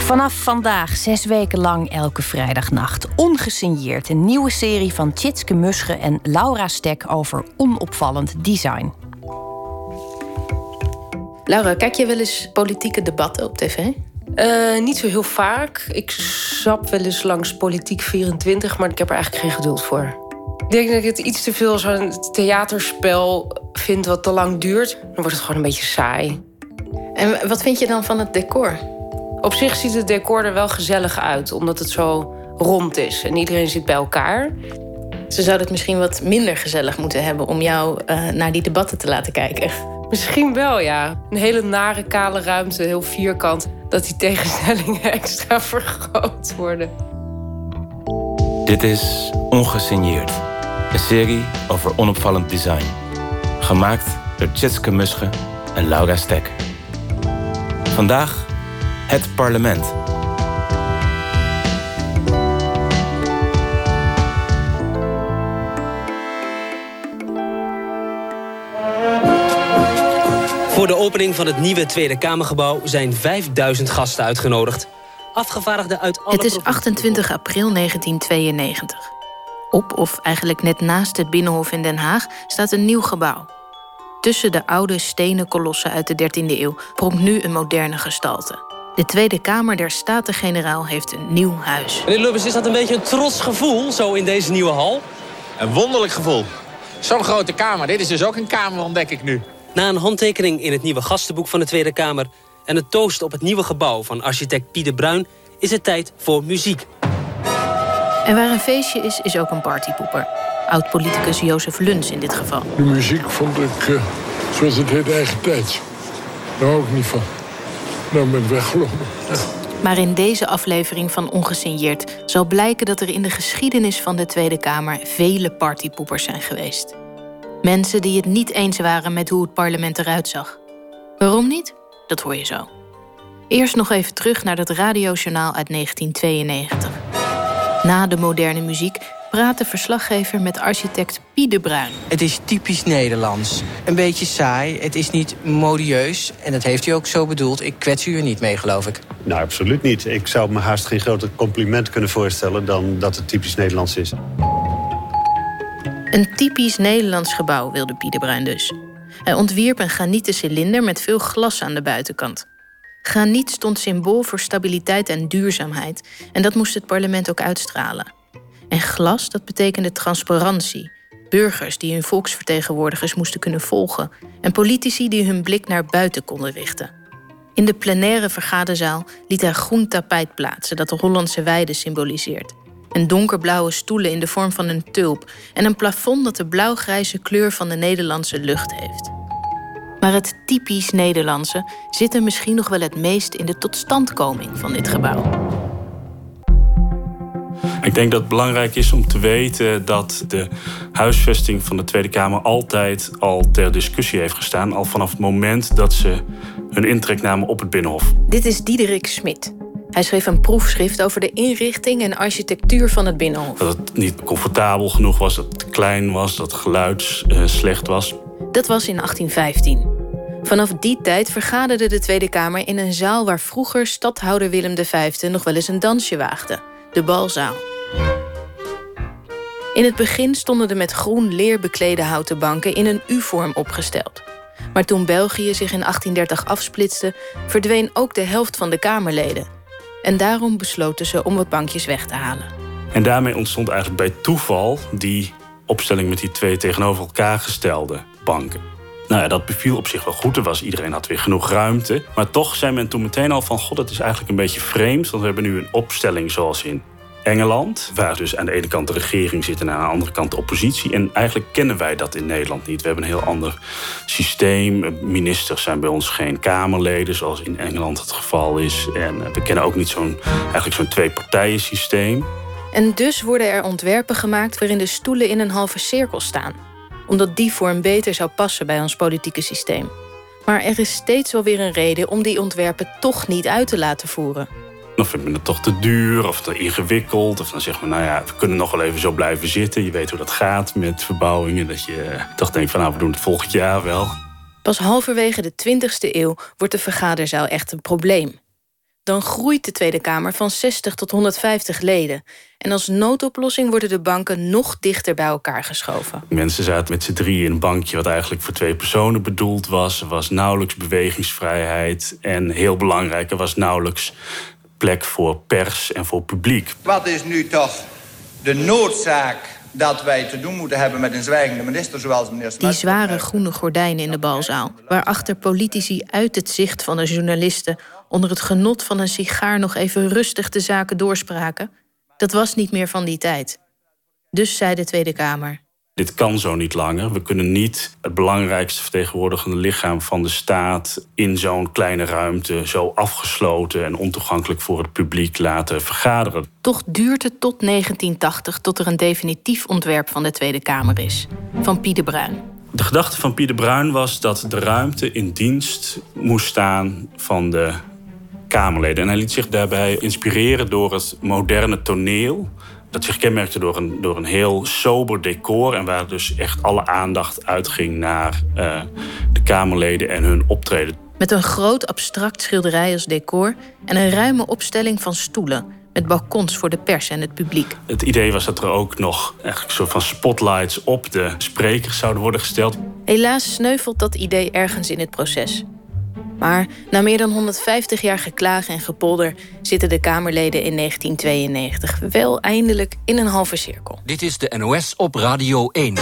Speaker 3: Vanaf vandaag, zes weken lang elke vrijdagnacht. Ongesigneerd, een nieuwe serie van Tjitske Musche en Laura Stek over onopvallend design.
Speaker 8: Laura, kijk je wel eens politieke debatten op tv?
Speaker 9: Eh, niet zo heel vaak. Ik sap wel eens langs Politiek 24, maar ik heb er eigenlijk geen geduld voor. Ik denk dat ik het iets te veel zo'n theaterspel vind wat te lang duurt. Dan wordt het gewoon een beetje saai.
Speaker 8: En wat vind je dan van het decor?
Speaker 9: Op zich ziet het decor er wel gezellig uit, omdat het zo rond is en iedereen zit bij elkaar.
Speaker 8: Ze zouden het misschien wat minder gezellig moeten hebben om jou eh, naar die debatten te laten kijken.
Speaker 9: Misschien wel, ja. Een hele nare, kale ruimte, heel vierkant. Dat die tegenstellingen extra vergroot worden.
Speaker 10: Dit is Ongesigneerd. Een serie over onopvallend design. Gemaakt door Tjitske Musche en Laura Stek. Vandaag het parlement.
Speaker 11: Voor de opening van het nieuwe Tweede Kamergebouw zijn 5000 gasten uitgenodigd. Afgevaardigden uit alle
Speaker 8: Het is
Speaker 11: provincies.
Speaker 8: 28 april 1992. Op, of eigenlijk net naast het Binnenhof in Den Haag, staat een nieuw gebouw. Tussen de oude stenen kolossen uit de 13e eeuw pronkt nu een moderne gestalte. De Tweede Kamer der Staten-Generaal heeft een nieuw huis.
Speaker 11: Meneer Lubbers, is dat een beetje een trots gevoel, zo in deze nieuwe hal?
Speaker 12: Een wonderlijk gevoel. Zo'n grote kamer. Dit is dus ook een kamer, ontdek ik nu.
Speaker 11: Na een handtekening in het nieuwe gastenboek van de Tweede Kamer... en een toast op het nieuwe gebouw van architect Pieter Bruin... is het tijd voor muziek.
Speaker 8: En waar een feestje is, is ook een partypoeper. Oud-politicus Jozef Luns in dit geval.
Speaker 13: De muziek vond ik, eh, zoals het heet, eigen tijd. Daar hou ik niet van. Nou ben ik weggelopen.
Speaker 8: Maar in deze aflevering van Ongesigneerd zal blijken dat er in de geschiedenis van de Tweede Kamer vele partypoepers zijn geweest. Mensen die het niet eens waren met hoe het parlement eruit zag. Waarom niet? Dat hoor je zo. Eerst nog even terug naar dat radiojournaal uit 1992. Na de moderne muziek praat de verslaggever met architect Pie de Bruin.
Speaker 14: Het is typisch Nederlands. Een beetje saai, het is niet modieus. En dat heeft u ook zo bedoeld. Ik kwets u er niet mee, geloof ik.
Speaker 15: Nou, absoluut niet. Ik zou me haast geen groter compliment kunnen voorstellen... dan dat het typisch Nederlands is.
Speaker 8: Een typisch Nederlands gebouw wilde Pie de Bruin dus. Hij ontwierp een granieten cilinder met veel glas aan de buitenkant. Graniet stond symbool voor stabiliteit en duurzaamheid. En dat moest het parlement ook uitstralen. En glas, dat betekende transparantie. Burgers die hun volksvertegenwoordigers moesten kunnen volgen. En politici die hun blik naar buiten konden richten. In de plenaire vergaderzaal liet hij groen tapijt plaatsen dat de Hollandse weide symboliseert. En donkerblauwe stoelen in de vorm van een tulp. En een plafond dat de blauwgrijze kleur van de Nederlandse lucht heeft. Maar het typisch Nederlandse zit er misschien nog wel het meest in de totstandkoming van dit gebouw.
Speaker 16: Ik denk dat het belangrijk is om te weten dat de huisvesting van de Tweede Kamer altijd al ter discussie heeft gestaan. Al vanaf het moment dat ze hun intrek namen op het Binnenhof.
Speaker 8: Dit is Diederik Smit. Hij schreef een proefschrift over de inrichting en architectuur van het Binnenhof.
Speaker 16: Dat het niet comfortabel genoeg was, dat het klein was, dat het geluid eh, slecht was.
Speaker 8: Dat was in 1815. Vanaf die tijd vergaderde de Tweede Kamer in een zaal waar vroeger stadhouder Willem V nog wel eens een dansje waagde: de balzaal. In het begin stonden de met groen leer beklede houten banken in een U-vorm opgesteld. Maar toen België zich in 1830 afsplitste, verdween ook de helft van de Kamerleden. En daarom besloten ze om wat bankjes weg te halen.
Speaker 16: En daarmee ontstond eigenlijk bij toeval die opstelling met die twee tegenover elkaar gestelde banken. Nou ja, dat beviel op zich wel goed. Er was, iedereen had weer genoeg ruimte. Maar toch zei men toen meteen al van... god, dat is eigenlijk een beetje vreemd. Want we hebben nu een opstelling zoals in Engeland. Waar dus aan de ene kant de regering zit en aan de andere kant de oppositie. En eigenlijk kennen wij dat in Nederland niet. We hebben een heel ander systeem. Ministers zijn bij ons geen Kamerleden, zoals in Engeland het geval is. En we kennen ook niet zo'n eigenlijk zo'n twee-partijen systeem.
Speaker 8: En dus worden er ontwerpen gemaakt waarin de stoelen in een halve cirkel staan. Omdat die vorm beter zou passen bij ons politieke systeem. Maar er is steeds wel weer een reden om die ontwerpen toch niet uit te laten voeren.
Speaker 16: Dan vindt men het toch te duur of te ingewikkeld. Of dan zegt men, nou ja, we kunnen nog wel even zo blijven zitten. Je weet hoe dat gaat met verbouwingen. Dat je toch denkt van, nou, we doen het volgend jaar wel.
Speaker 8: Pas halverwege de 20e eeuw wordt de vergaderzaal echt een probleem. Dan groeit de Tweede Kamer van 60 tot 150 leden. En als noodoplossing worden de banken nog dichter bij elkaar geschoven.
Speaker 16: Mensen zaten met z'n drieën in een bankje wat eigenlijk voor twee personen bedoeld was. Er was nauwelijks bewegingsvrijheid. En heel belangrijk, er was nauwelijks plek voor pers en voor publiek.
Speaker 17: Wat is nu toch de noodzaak dat wij te doen moeten hebben met een zwijgende minister zoals meneer
Speaker 8: Die zware groene gordijnen in de balzaal, waarachter politici uit het zicht van de journalisten onder het genot van een sigaar nog even rustig de zaken doorspraken, dat was niet meer van die tijd. Dus zei de Tweede Kamer:
Speaker 16: dit kan zo niet langer. We kunnen niet het belangrijkste vertegenwoordigende lichaam van de staat in zo'n kleine ruimte, zo afgesloten en ontoegankelijk voor het publiek laten vergaderen.
Speaker 8: Toch duurt het tot 1980 tot er een definitief ontwerp van de Tweede Kamer is, van Pieter Bruin.
Speaker 16: De gedachte van Pieter Bruin was dat de ruimte in dienst moest staan van de Kamerleden. En hij liet zich daarbij inspireren door het moderne toneel dat zich kenmerkte door een, door een heel sober decor. En waar dus echt alle aandacht uitging naar uh, de Kamerleden en hun optreden.
Speaker 8: Met een groot abstract schilderij als decor en een ruime opstelling van stoelen. Met balkons voor de pers en het publiek.
Speaker 16: Het idee was dat er ook nog eigenlijk soort van spotlights op de sprekers zouden worden gesteld.
Speaker 8: Helaas sneuvelt dat idee ergens in het proces. Maar na meer dan 150 jaar geklaag en gepolder zitten de Kamerleden in 1992 wel eindelijk in een halve cirkel.
Speaker 18: Dit is de NOS op Radio 1.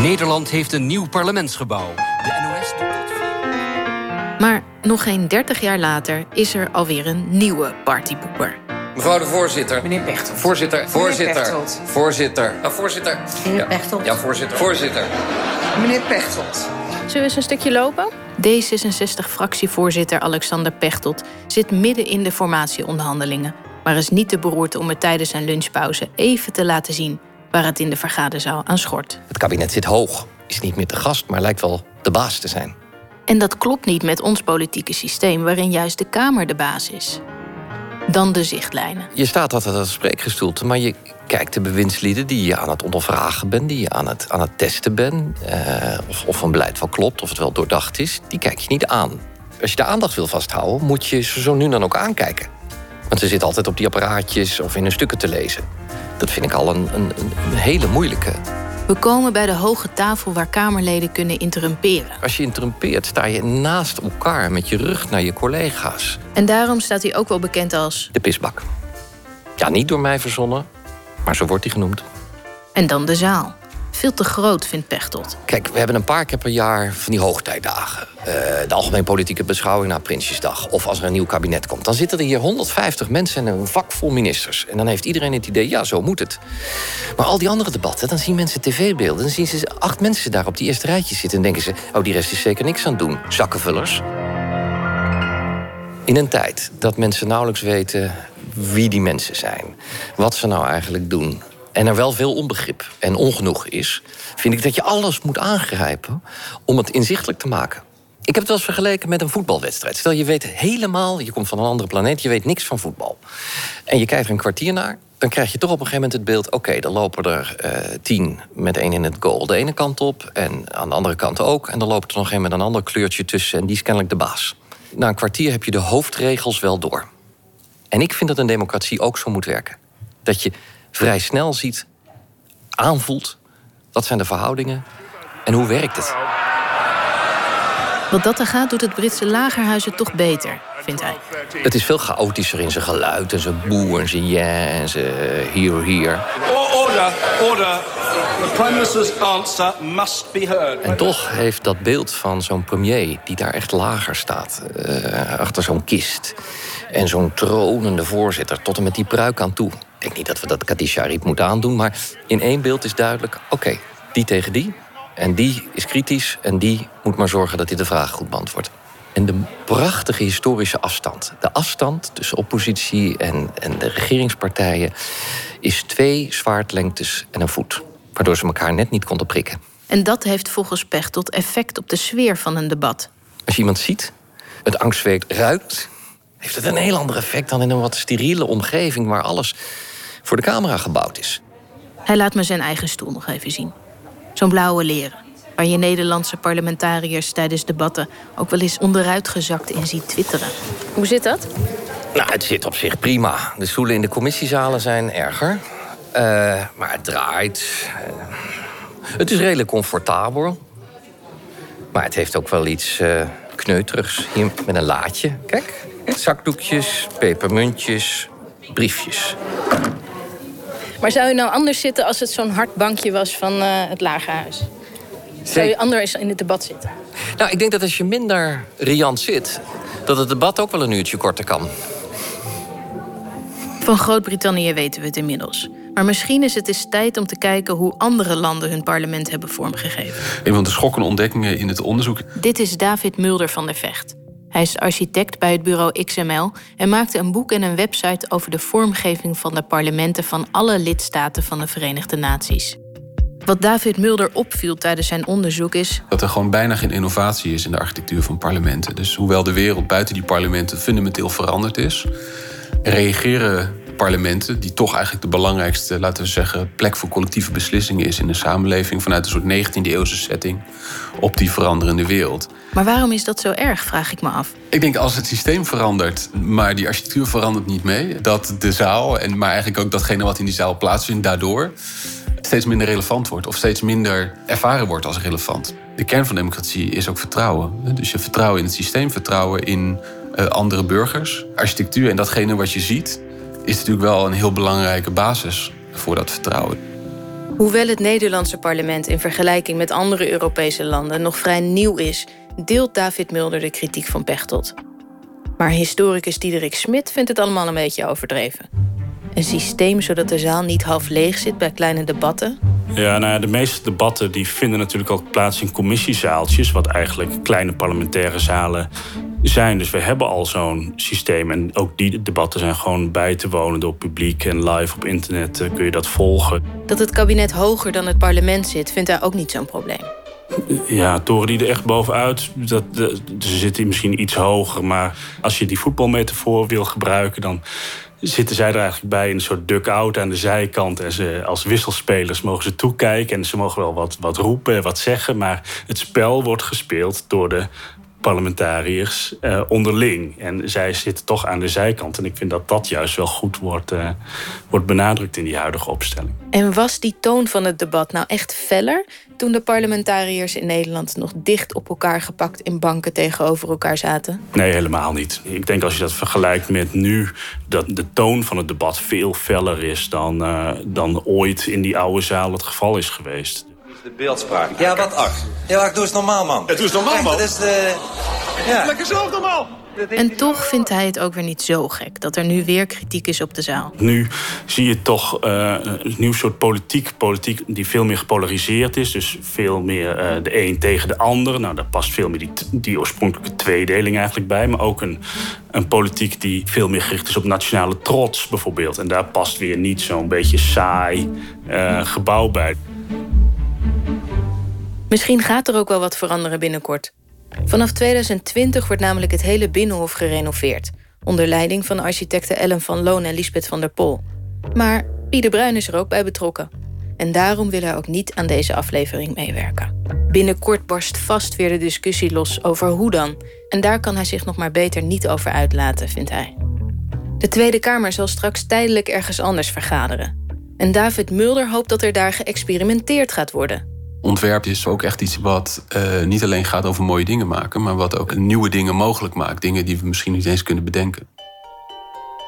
Speaker 18: Nederland heeft een nieuw parlementsgebouw. De NOS doet
Speaker 8: het. Maar nog geen 30 jaar later is er alweer een nieuwe partypoeper.
Speaker 19: Mevrouw de voorzitter.
Speaker 20: Meneer Pechtold.
Speaker 19: Voorzitter. Voorzitter.
Speaker 20: Pechtold.
Speaker 19: Voorzitter. Nou, voorzitter.
Speaker 20: Meneer Pechtold.
Speaker 19: Ja, voorzitter. Voorzitter.
Speaker 20: Meneer Pechtold.
Speaker 8: Zullen we eens een stukje lopen? D66-fractievoorzitter Alexander Pechtold zit midden in de formatieonderhandelingen, maar is niet te beroerd om het tijdens zijn lunchpauze even te laten zien waar het in de vergaderzaal aan schort.
Speaker 21: Het kabinet zit hoog, is niet meer te gast, maar lijkt wel de baas te zijn.
Speaker 8: En dat klopt niet met ons politieke systeem, waarin juist de Kamer de baas is. Dan de zichtlijnen.
Speaker 21: Je staat altijd als spreekgestoelte, maar je kijkt de bewindslieden die je aan het ondervragen bent, die je aan het, aan het testen bent, eh, of, of een beleid wel klopt, of het wel doordacht is, die kijk je niet aan. Als je de aandacht wil vasthouden, moet je ze zo nu dan ook aankijken. Want ze zitten altijd op die apparaatjes of in hun stukken te lezen. Dat vind ik al een, een, een hele moeilijke.
Speaker 8: We komen bij de hoge tafel waar Kamerleden kunnen interrumperen.
Speaker 21: Als je interrumpeert, sta je naast elkaar met je rug naar je collega's.
Speaker 8: En daarom staat hij ook wel bekend als.
Speaker 21: De pisbak. Ja, niet door mij verzonnen, maar zo wordt hij genoemd.
Speaker 8: En dan de zaal. Veel te groot, vindt Pechtold.
Speaker 21: Kijk, we hebben een paar keer per jaar van die hoogtijdagen. Uh, de algemeen politieke beschouwing na Prinsjesdag. Of als er een nieuw kabinet komt. Dan zitten er hier 150 mensen en een vak vol ministers. En dan heeft iedereen het idee, ja, zo moet het. Maar al die andere debatten, dan zien mensen tv-beelden. Dan zien ze acht mensen daar op die eerste rijtje zitten. En denken ze, oh, die rest is zeker niks aan het doen. Zakkenvullers. In een tijd dat mensen nauwelijks weten wie die mensen zijn. Wat ze nou eigenlijk doen. En er wel veel onbegrip en ongenoeg is, vind ik dat je alles moet aangrijpen om het inzichtelijk te maken. Ik heb het wel eens vergeleken met een voetbalwedstrijd. Stel, je weet helemaal, je komt van een andere planeet, je weet niks van voetbal. En je kijkt er een kwartier naar, dan krijg je toch op een gegeven moment het beeld: oké, dan lopen er uh, tien met één in het goal de ene kant op en aan de andere kant ook. En dan loopt er nog een met een ander kleurtje tussen en die is kennelijk de baas. Na een kwartier heb je de hoofdregels wel door. En ik vind dat een democratie ook zo moet werken. Dat je vrij snel ziet, aanvoelt, wat zijn de verhoudingen en hoe werkt het.
Speaker 8: Wat dat er gaat, doet het Britse lagerhuis het toch beter, vindt hij.
Speaker 21: Het is veel chaotischer in zijn geluid en zijn boe en zijn ja en zijn hier, hier.
Speaker 22: Order, order. The Prime Minister's answer must be heard.
Speaker 21: En toch heeft dat beeld van zo'n premier die daar echt lager staat, uh, achter zo'n kist. En zo'n tronende voorzitter, tot en met die pruik aan toe. Ik denk niet dat we dat Khadija Arif moeten aandoen, maar in één beeld is duidelijk: oké, die tegen die. En die is kritisch en die moet maar zorgen dat hij de vraag goed beantwoordt. En de prachtige historische afstand, de afstand tussen oppositie en, en de regeringspartijen, is twee zwaardlengtes en een voet. Waardoor ze elkaar net niet konden prikken.
Speaker 8: En dat heeft volgens Pechtold effect op de sfeer van een debat.
Speaker 21: Als je iemand ziet, het angstweek ruikt, heeft het een heel ander effect dan in een wat steriele omgeving waar alles voor de camera gebouwd is.
Speaker 8: Hij laat me zijn eigen stoel nog even zien. Zo'n blauwe leren. Waar je Nederlandse parlementariërs tijdens debatten ook wel eens onderuitgezakt in ziet twitteren. Hoe zit dat?
Speaker 21: Nou, het zit op zich prima. De stoelen in de commissiezalen zijn erger. Uh, maar het draait. Uh, het is redelijk comfortabel. Maar het heeft ook wel iets uh, kneuterigs. Hier met een laadje. Kijk. Zakdoekjes, pepermuntjes, briefjes.
Speaker 8: Maar zou je nou anders zitten als het zo'n hard bankje was van het lagerhuis? Zou je anders in het debat zitten?
Speaker 21: Nou, ik denk dat als je minder riant zit... dat het debat ook wel een uurtje korter kan.
Speaker 8: Van Groot-Brittannië weten we het inmiddels. Maar misschien is het eens tijd om te kijken hoe andere landen hun parlement hebben vormgegeven.
Speaker 23: Een van de schokkende ontdekkingen in het onderzoek.
Speaker 8: Dit is David Mulder van der Vecht. Hij is architect bij het bureau XML en maakte een boek en een website over de vormgeving van de parlementen van alle lidstaten van de Verenigde Naties. Wat David Mulder opviel tijdens zijn onderzoek is.
Speaker 23: Dat er gewoon bijna geen innovatie is in de architectuur van parlementen. Dus hoewel de wereld buiten die parlementen fundamenteel veranderd is, reageren parlementen, die toch eigenlijk de belangrijkste, laten we zeggen, plek voor collectieve beslissingen is in de samenleving, vanuit een soort 19e-eeuwse setting, op die veranderende wereld.
Speaker 8: Maar waarom is dat zo erg, vraag ik me af.
Speaker 23: Ik denk als het systeem verandert, maar die architectuur verandert niet mee, dat de zaal, en maar eigenlijk ook datgene wat in die zaal plaatsvindt, daardoor steeds minder relevant wordt of steeds minder ervaren wordt als relevant. De kern van democratie is ook vertrouwen. Dus je vertrouwen in het systeem, vertrouwen in uh, andere burgers. Architectuur en datgene wat je ziet, is natuurlijk wel een heel belangrijke basis voor dat vertrouwen.
Speaker 8: Hoewel het Nederlandse parlement in vergelijking met andere Europese landen nog vrij nieuw is, deelt David Mulder de kritiek van Pechtold. Maar historicus Diederik Smit vindt het allemaal een beetje overdreven. Een systeem zodat de zaal niet half leeg zit bij kleine debatten?
Speaker 16: Ja, nou ja, de meeste debatten die vinden natuurlijk ook plaats in commissiezaaltjes, wat eigenlijk kleine parlementaire zalen zijn. Dus we hebben al zo'n systeem. En ook die debatten zijn gewoon bij te wonen door publiek en live op internet eh, kun je dat volgen.
Speaker 8: Dat het kabinet hoger dan het parlement zit, vindt hij ook niet zo'n probleem.
Speaker 16: Ja, toren die er echt bovenuit. Dat, ze zitten misschien iets hoger. Maar als je die voetbalmetafoor wil gebruiken, dan zitten zij er eigenlijk bij in een soort duck-out aan de zijkant. En ze, als wisselspelers mogen ze toekijken en ze mogen wel wat, wat roepen, wat zeggen. Maar het spel wordt gespeeld door de parlementariërs uh, onderling. En zij zitten toch aan de zijkant. En ik vind dat dat juist wel goed wordt, uh, wordt benadrukt in die huidige opstelling.
Speaker 8: En was die toon van het debat nou echt feller toen de parlementariërs in Nederland nog dicht op elkaar gepakt in banken tegenover elkaar zaten?
Speaker 16: Nee, helemaal niet. Ik denk als je dat vergelijkt met nu, dat de toon van het debat veel feller is dan, uh, dan ooit in die oude zaal het geval is geweest
Speaker 24: de beeldspraak. Ja, wat ach. Ja, ach, doe eens normaal, man.
Speaker 22: Ja, doe eens normaal, man.
Speaker 24: Dat is de... Ja.
Speaker 22: Lekker zelf normaal.
Speaker 8: En toch vindt hij het ook weer niet zo gek dat er nu weer kritiek is op de zaal.
Speaker 16: Nu zie je toch uh, een nieuw soort politiek. Politiek die veel meer gepolariseerd is. Dus veel meer uh, de een tegen de ander. Nou, daar past veel meer die, die oorspronkelijke tweedeling eigenlijk bij. Maar ook een, een politiek die veel meer gericht is op nationale trots bijvoorbeeld. En daar past weer niet zo'n beetje saai uh, gebouw bij.
Speaker 8: Misschien gaat er ook wel wat veranderen binnenkort. Vanaf 2020 wordt namelijk het hele Binnenhof gerenoveerd. Onder leiding van architecten Ellen van Loon en Lisbeth van der Pol. Maar Pieter Bruin is er ook bij betrokken. En daarom wil hij ook niet aan deze aflevering meewerken. Binnenkort barst vast weer de discussie los over hoe dan. En daar kan hij zich nog maar beter niet over uitlaten, vindt hij. De Tweede Kamer zal straks tijdelijk ergens anders vergaderen. En David Mulder hoopt dat er daar geëxperimenteerd gaat worden.
Speaker 23: Ontwerp is ook echt iets wat uh, niet alleen gaat over mooie dingen maken, maar wat ook nieuwe dingen mogelijk maakt. Dingen die we misschien niet eens kunnen bedenken.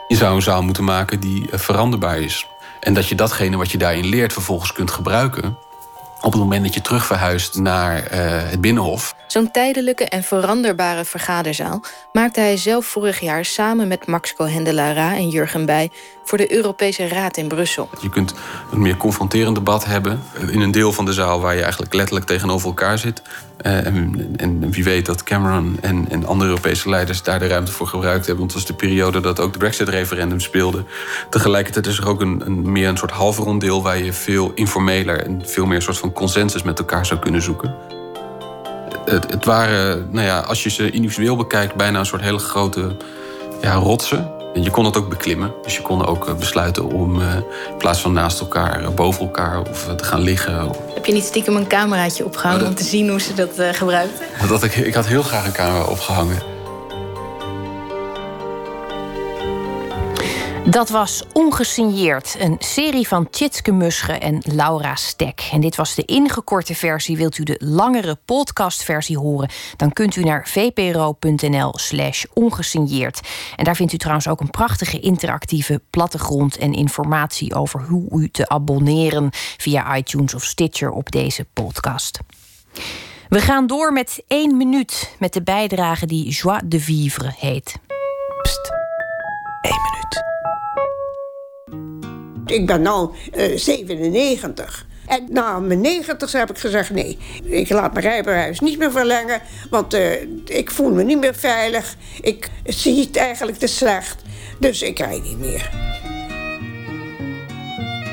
Speaker 23: Je zou een zaal moeten maken die uh, veranderbaar is. En dat je datgene wat je daarin leert vervolgens kunt gebruiken op het moment dat je terugverhuist naar uh, het Binnenhof.
Speaker 8: Zo'n tijdelijke en veranderbare vergaderzaal maakte hij zelf vorig jaar samen met Max Cohen-de-Lara en Jurgen Bij voor de Europese Raad in Brussel.
Speaker 23: Je kunt een meer confronterend debat hebben in een deel van de zaal waar je eigenlijk letterlijk tegenover elkaar zit. Uh, en, en, wie weet dat Cameron en, en, andere Europese leiders daar de ruimte voor gebruikt hebben. Want het was de periode dat ook de Brexit-referendum speelde. Tegelijkertijd is er ook een, een meer een soort halve ronddeel waar je veel informeler en veel meer een soort van consensus met elkaar zou kunnen zoeken. Het, het waren, nou ja, als je ze individueel bekijkt, bijna een soort hele grote ja, rotsen. En je kon het ook beklimmen. Dus je kon ook besluiten om uh, in plaats van naast elkaar, uh, boven elkaar of te gaan liggen.
Speaker 8: Heb je niet stiekem een cameraatje opgehangen om te zien hoe ze dat gebruikten?
Speaker 23: Dat ik, ik had heel graag een camera opgehangen.
Speaker 3: Dat was Ongesigneerd, een serie van Tjitske Musche en Laura Stek. En dit was de ingekorte versie. Wilt u de langere podcastversie horen... dan kunt u naar vpro.nl slash ongesigneerd. En daar vindt u trouwens ook een prachtige interactieve plattegrond... en informatie over hoe u te abonneren via iTunes of Stitcher op deze podcast. We gaan door met één minuut met de bijdrage die Joie de Vivre heet. Pst, één minuut.
Speaker 25: Ik ben nu uh, 97. En na mijn 90 heb ik gezegd: nee, ik laat mijn rijbewijs niet meer verlengen. Want uh, ik voel me niet meer veilig. Ik zie het eigenlijk te slecht. Dus ik rijd niet meer.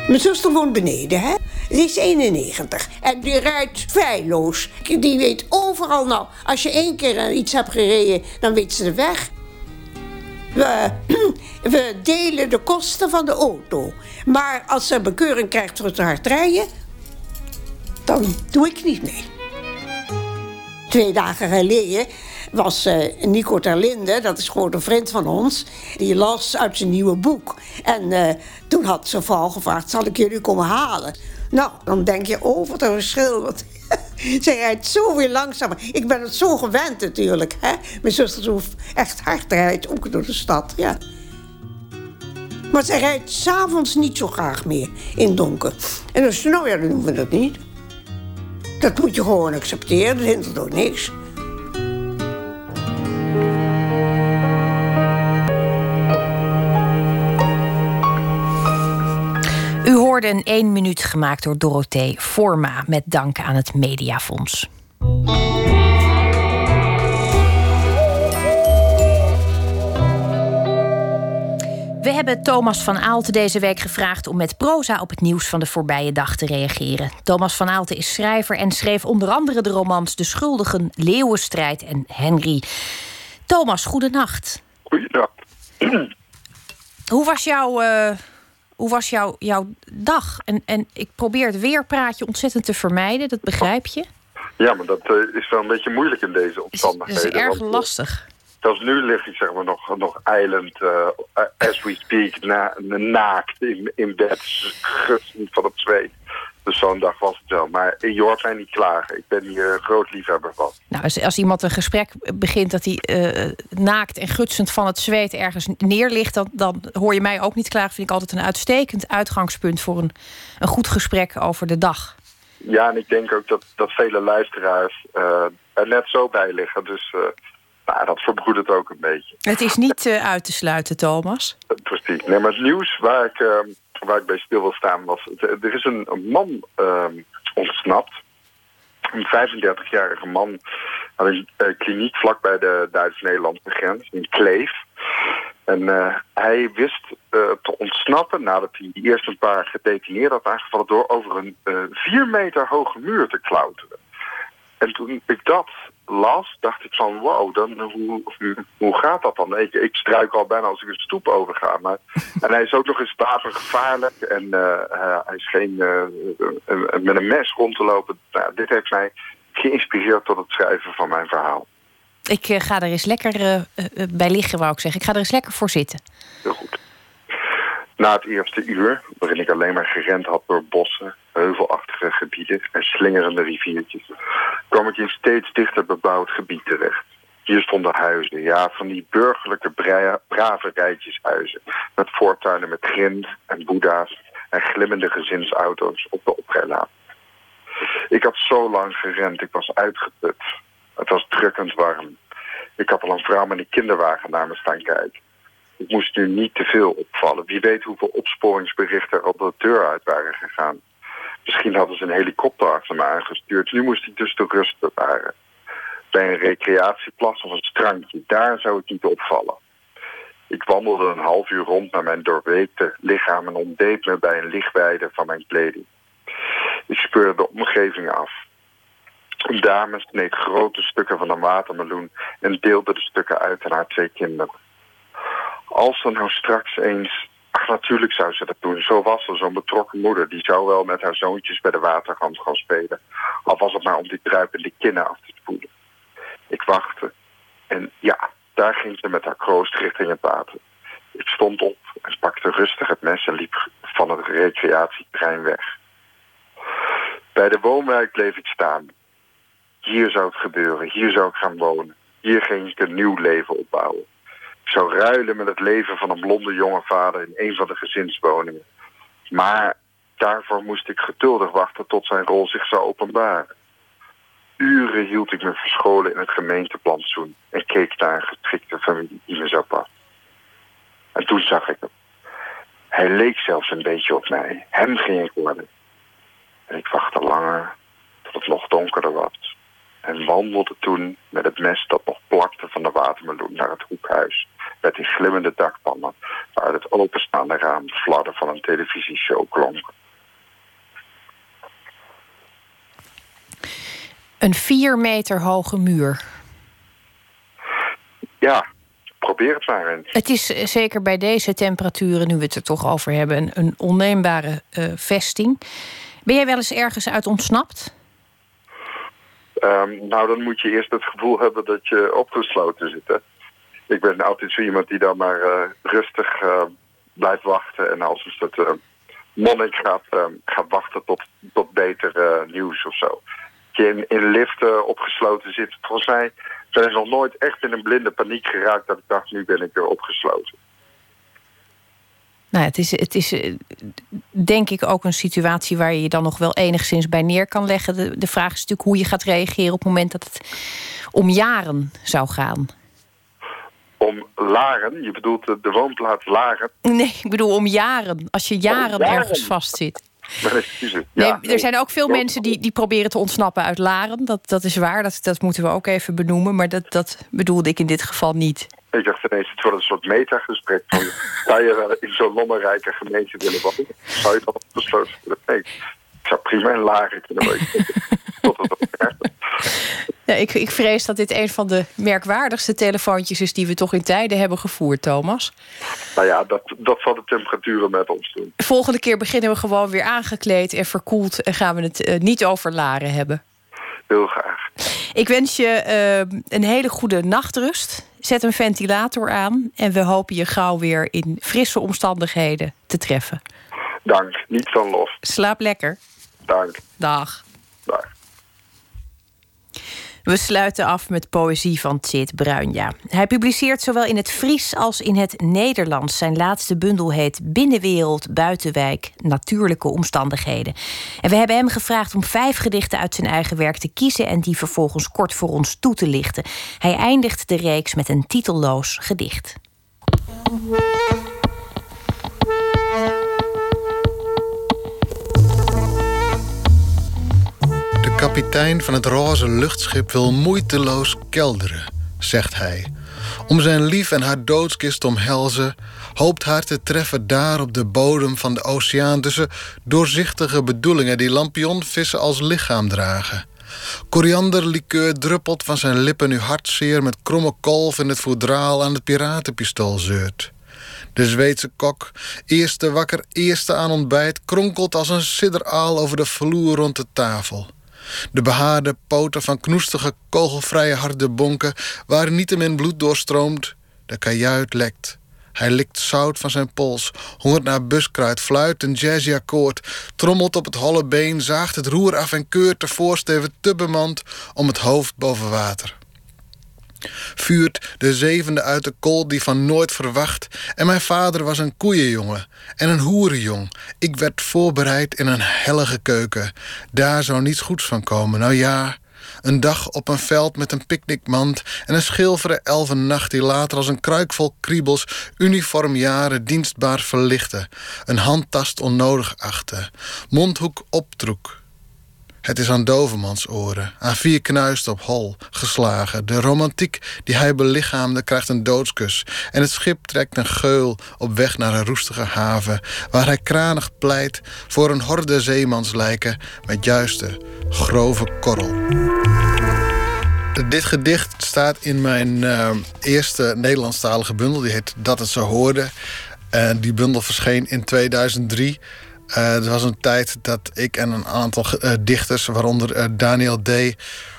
Speaker 25: Mijn zuster woont beneden, hè? Die is 91 en die rijdt feilloos. Die weet overal nou. Als je één keer iets hebt gereden, dan weet ze de weg. We, we delen de kosten van de auto. Maar als ze een bekeuring krijgt voor te hard rijden, dan doe ik niet mee. Twee dagen geleden was uh, Nico Terlinde, dat is gewoon een vriend van ons... die las uit zijn nieuwe boek. En uh, toen had ze vooral gevraagd, zal ik jullie komen halen? Nou, dan denk je, oh, wat een verschil. Want zij rijdt zoveel langzamer. Ik ben het zo gewend natuurlijk. Hè? Mijn zuster zo echt hard rijdt, ook door de stad. Ja. Maar ze rijdt s'avonds niet zo graag meer in donker. En dus, nou dan doen we dat niet. Dat moet je gewoon accepteren, dat hindert ook niks.
Speaker 3: Hoorde een 1 minuut gemaakt door Dorothee Forma met dank aan het Mediafonds. We hebben Thomas van Aalten deze week gevraagd om met proza op het nieuws van de voorbije dag te reageren. Thomas van Aalten is schrijver en schreef onder andere de romans De Schuldigen, Leeuwenstrijd en Henry. Thomas, goedenacht.
Speaker 26: Goedendag.
Speaker 3: Hoe was jouw, uh, hoe was jouw, jouw dag? En, en ik probeer het weerpraatje ontzettend te vermijden, dat begrijp je?
Speaker 26: Ja, maar dat uh, is wel een beetje moeilijk in deze omstandigheden.
Speaker 3: Het is erg lastig.
Speaker 26: Zelfs nu lig ik zeg maar nog, nog eilend, uh, as we speak, na, naakt in, in bed, van het zweet. Dus zo'n dag was het wel. Maar je hoort mij niet klagen. Ik ben hier groot liefhebber van.
Speaker 3: Nou, als, als iemand een gesprek begint dat hij uh, naakt en gutsend van het zweet ergens neerligt... Dan, dan hoor je mij ook niet klagen. Vind ik altijd een uitstekend uitgangspunt voor een, een goed gesprek over de dag.
Speaker 26: Ja, en ik denk ook dat, dat vele luisteraars uh, er net zo bij liggen. Dus nou, dat verbroedert ook een beetje.
Speaker 3: Het is niet uit te sluiten, Thomas.
Speaker 26: Precies. Nee, maar het nieuws waar ik, uh, waar ik bij stil wil staan was... Er is een, man uh, ontsnapt. Een 35-jarige man aan een kliniek vlakbij de Duits-Nederlandse grens in Kleef. En hij wist te ontsnappen nadat hij eerst een paar gedetineerden had aangevallen... door over een vier meter hoge muur te klauteren. En toen ik dat las, dacht ik van wow, dan, hoe, hoe gaat dat dan? Ik, ik struik al bijna als ik een stoep overga. Maar, en hij is ook nog eens wapengevaarlijk en uh, hij is geen uh, met een mes rond te lopen. Nou, dit heeft mij geïnspireerd tot het schrijven van mijn verhaal.
Speaker 3: Ik ga er eens lekker bij liggen, wou ik zeggen. Ik ga er eens lekker voor zitten.
Speaker 26: Heel goed. Na het eerste uur, waarin ik alleen maar gerend had door bossen, heuvelachtige gebieden en slingerende riviertjes, kwam ik in steeds dichter bebouwd gebied terecht. Hier stonden huizen, ja, van die burgerlijke bra- brave rijtjeshuizen. Met voortuinen met grind en boeddha's en glimmende gezinsauto's op de oprijlaan. Ik had zo lang gerend, ik was uitgeput. Het was drukkend warm. Ik had al een vrouw met een kinderwagen naar me staan kijken. Ik moest nu niet te veel opvallen. Wie weet hoeveel opsporingsberichten er al de deur uit waren gegaan. Misschien hadden ze een helikopter achter me aangestuurd. Nu moest ik dus de rust bewaren. Bij een recreatieplas of een strandje, daar zou ik niet opvallen. Ik wandelde een half uur rond naar mijn doorweekte lichaam en ontdeed me bij een lichtweide van mijn kleding. Ik speurde de omgeving af. Een dame sneed grote stukken van een watermeloen en deelde de stukken uit aan haar twee kinderen. Als ze nou straks eens... Ach, natuurlijk zou ze dat doen. Zo was ze, zo'n betrokken moeder. Die zou wel met haar zoontjes bij de waterkant gaan spelen. Al was het maar om die druipende kinnen af te spoelen. Ik wachtte. En ja, daar ging ze met haar kroost richting het water. Ik stond op en pakte rustig het mes en liep van het recreatieterrein weg. Bij de woonwijk bleef ik staan. Hier zou het gebeuren, hier zou ik gaan wonen. Hier ging ik een nieuw leven opbouwen. Zou ruilen met het leven van een blonde jonge vader in een van de gezinswoningen. Maar daarvoor moest ik geduldig wachten tot zijn rol zich zou openbaren. Uren hield ik me verscholen in het gemeenteplantsoen en keek naar een geschikte familie die me zou passen. En toen zag ik hem. Hij leek zelfs een beetje op mij. Hem ging ik worden. En ik wachtte langer tot het nog donkerder was. En wandelde toen met het mes dat nog plakte van de watermeloen naar het hoekhuis. Met die glimmende dakpannen waar het openstaande raam de fladder van een televisieshow klonk.
Speaker 3: Een vier meter hoge muur.
Speaker 26: Ja, probeer het maar eens.
Speaker 3: Het is eh, zeker bij deze temperaturen, nu we het er toch over hebben, een, onneembare eh, vesting. Ben jij wel eens ergens uit ontsnapt?
Speaker 26: Ehm, nou, dan moet je eerst het gevoel hebben dat je opgesloten zit. Hè? Ik ben altijd zo iemand die dan maar eh, rustig eh, blijft wachten. En als een soort uh, monnik gaat, eh, gaat wachten tot, tot beter eh, nieuws of zo. Je in, in liften opgesloten zit. Volgens mij ben ik nog nooit echt in een blinde paniek geraakt dat ik dacht, nu ben ik weer opgesloten.
Speaker 3: Nou, het is, het is eh, denk ik ook een situatie waar je je dan nog wel enigszins bij neer kan leggen. De, de vraag is natuurlijk hoe je gaat reageren op het moment dat het om jaren zou gaan.
Speaker 26: Om Laren, je bedoelt de, woonplaats Laren.
Speaker 3: Nee, ik bedoel om jaren. Als je jaren,
Speaker 26: jaren.
Speaker 3: ergens vastzit. Nee,
Speaker 26: Ja,
Speaker 3: er zijn ook veel mensen die, die proberen te ontsnappen uit Laren. Dat, dat is waar, dat, dat moeten we ook even benoemen. Maar dat, dat bedoelde ik in dit geval niet.
Speaker 26: Ik dacht ineens, het wordt een soort metagesprek. Van, zou je wel in zo'n lommerrijke gemeente willen wonen? Zou je dat besloten willen? Nee, zou prima in Laren kunnen. Tot het
Speaker 3: ik, ik vrees dat dit een van de merkwaardigste telefoontjes is... die we toch in tijden hebben gevoerd, Thomas.
Speaker 26: Nou ja, dat, dat zal de temperaturen met ons doen.
Speaker 3: Volgende keer beginnen we gewoon weer aangekleed en verkoeld... en gaan we het eh, niet over Laren hebben.
Speaker 26: Heel graag.
Speaker 3: Ik wens je eh, een hele goede nachtrust. Zet een ventilator aan en we hopen je gauw weer in frisse omstandigheden te treffen.
Speaker 26: Dank, niet van los.
Speaker 3: Slaap lekker.
Speaker 26: Dank.
Speaker 3: Dag.
Speaker 26: Dag.
Speaker 3: We sluiten af met poëzie van Tsit Bruinja. Hij publiceert zowel in het Fries als in het Nederlands. Zijn laatste bundel heet Binnenwereld, Buitenwijk, Natuurlijke Omstandigheden. En we hebben hem gevraagd om vijf gedichten uit zijn eigen werk te kiezen... en die vervolgens kort voor ons toe te lichten. Hij eindigt de reeks met een titelloos gedicht.
Speaker 27: Kapitein van het roze luchtschip wil moeiteloos kelderen, zegt hij. Om zijn lief en haar doodskist te omhelzen, hoopt haar te treffen daar op de bodem van de oceaan tussen doorzichtige bedoelingen die lampionvissen als lichaam dragen. Korianderlikeur druppelt van zijn lippen nu hartzeer met kromme kolf in het voedraal aan het piratenpistool zeurt. De Zweedse kok, eerste wakker, eerste aan ontbijt, kronkelt als een sidderaal over de vloer rond de tafel. De behaarde poten van knoestige, kogelvrije harde bonken, waar niettemin bloed doorstroomt, de kajuit lekt. Hij likt zout van zijn pols, hongert naar buskruid, fluit een jazzy akkoord, trommelt op het holle been, zaagt het roer af en keurt de voorsteven te bemand om het hoofd boven water. Vuurt de zevende uit de kool die van nooit verwacht. En mijn vader was een koeienjongen en een hoerenjong. Ik werd voorbereid in een hellige keuken. Daar zou niets goeds van komen. Nou ja, een dag op een veld met een picknickmand en een schilveren elfennacht die later als een kruik vol kriebels uniformjaren dienstbaar verlichtte, een handtast onnodig achtte, mondhoek optroek. Het is aan Dovermans oren, aan vier knuist op hol, geslagen. De romantiek die hij belichaamde krijgt een doodskus. En het schip trekt een geul op weg naar een roestige haven... waar hij kranig pleit voor een horde zeemanslijken... met juiste, grove korrel. Dit gedicht staat in mijn uh, eerste Nederlandstalige bundel. Die heet Dat het zo hoorde. En die bundel verscheen in 2003... Uh, er was een tijd dat ik en een aantal uh, dichters, waaronder uh, Daniel D.,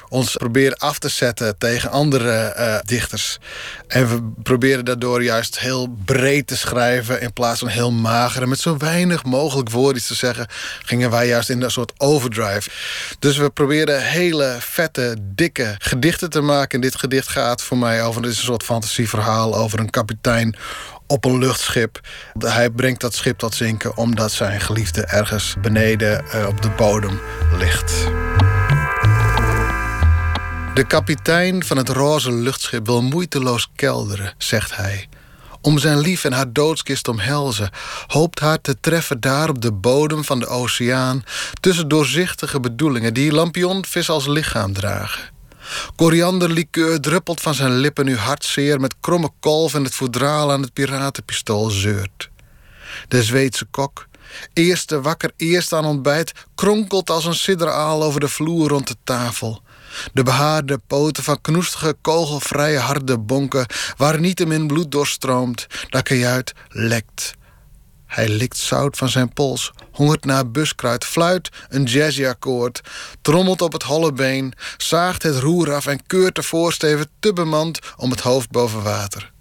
Speaker 27: ons probeerden af te zetten tegen andere dichters. En we probeerden daardoor juist heel breed te schrijven in plaats van heel mager. En met zo weinig mogelijk woorden te zeggen, gingen wij juist in een soort overdrive. Dus we probeerden hele vette, dikke gedichten te maken. En dit gedicht gaat voor mij over dit is een soort fantasieverhaal over een kapitein op een luchtschip. Hij brengt dat schip tot zinken omdat zijn geliefde ergens beneden uh, op de bodem ligt. De kapitein van het roze luchtschip wil moeiteloos kelderen, zegt hij. Om zijn lief en haar doodskist omhelzen, hoopt haar te treffen daar op de bodem van de oceaan, tussen doorzichtige bedoelingen die lampionvis als lichaam dragen. Korianderlikeur druppelt van zijn lippen nu hartzeer... met kromme kolf en het voedraal aan het piratenpistool zeurt. De Zweedse kok, eerste wakker, eerst aan ontbijt... kronkelt als een sidderaal over de vloer rond de tafel. De behaarde poten van knoestige, kogelvrije harde bonken... waar niet bloed doorstroomt, dat kajuit lekt... Hij likt zout van zijn pols, hongert naar buskruid, fluit een jazzy-akkoord, trommelt op het holle been, zaagt het roer af en keurt de voorsteven te bemand om het hoofd boven water.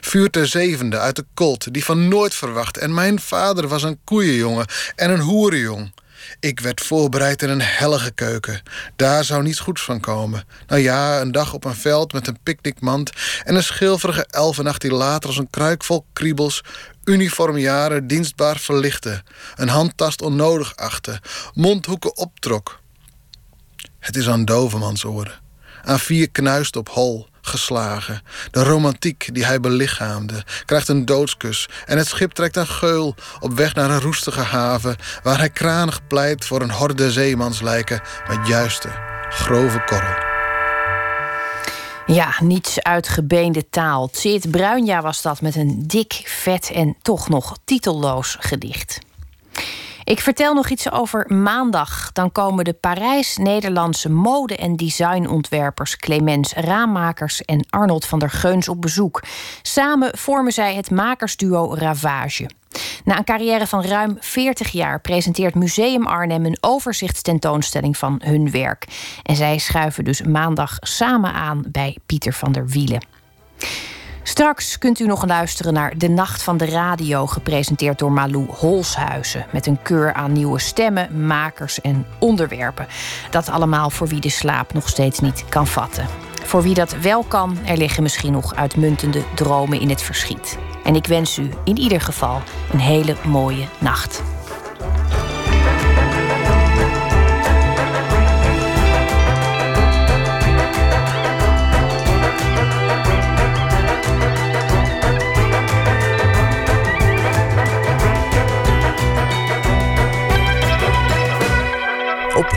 Speaker 27: Vuurt de zevende uit de kolt, die van nooit verwacht. En mijn vader was een koeienjongen en een hoerenjong. Ik werd voorbereid in een hellige keuken. Daar zou niets goeds van komen. Nou ja, een dag op een veld met een picknickmand... en een schilferige elfennacht die later als een kruik vol kriebels... uniformjaren dienstbaar verlichtte. Een handtast onnodig achtte. Mondhoeken optrok. Het is aan dovemans oren. Aan vier knuist op hol geslagen. De romantiek die hij belichaamde krijgt een doodskus en het schip trekt een geul op weg naar een roestige haven waar hij kranig pleit voor een horde zeemanslijken met juiste, grove korrel.
Speaker 3: Ja, niets uitgebeende taal. Tseert Bruinja was dat met een dik, vet en toch nog titelloos gedicht. Ik vertel nog iets over maandag. Dan komen de Parijs-Nederlandse mode- en designontwerpers Clemens Raammakers en Arnold van der Geuns op bezoek. Samen vormen zij het makersduo Ravage. Na een carrière van ruim 40 jaar presenteert Museum Arnhem een overzichtstentoonstelling van hun werk. En zij schuiven dus maandag samen aan bij Pieter van der Wielen. Straks kunt u nog luisteren naar De Nacht van de Radio, gepresenteerd door Malou Holshuizen. Met een keur aan nieuwe stemmen, makers en onderwerpen. Dat allemaal voor wie de slaap nog steeds niet kan vatten. Voor wie dat wel kan, er liggen misschien nog uitmuntende dromen in het verschiet. En ik wens u in ieder geval een hele mooie nacht.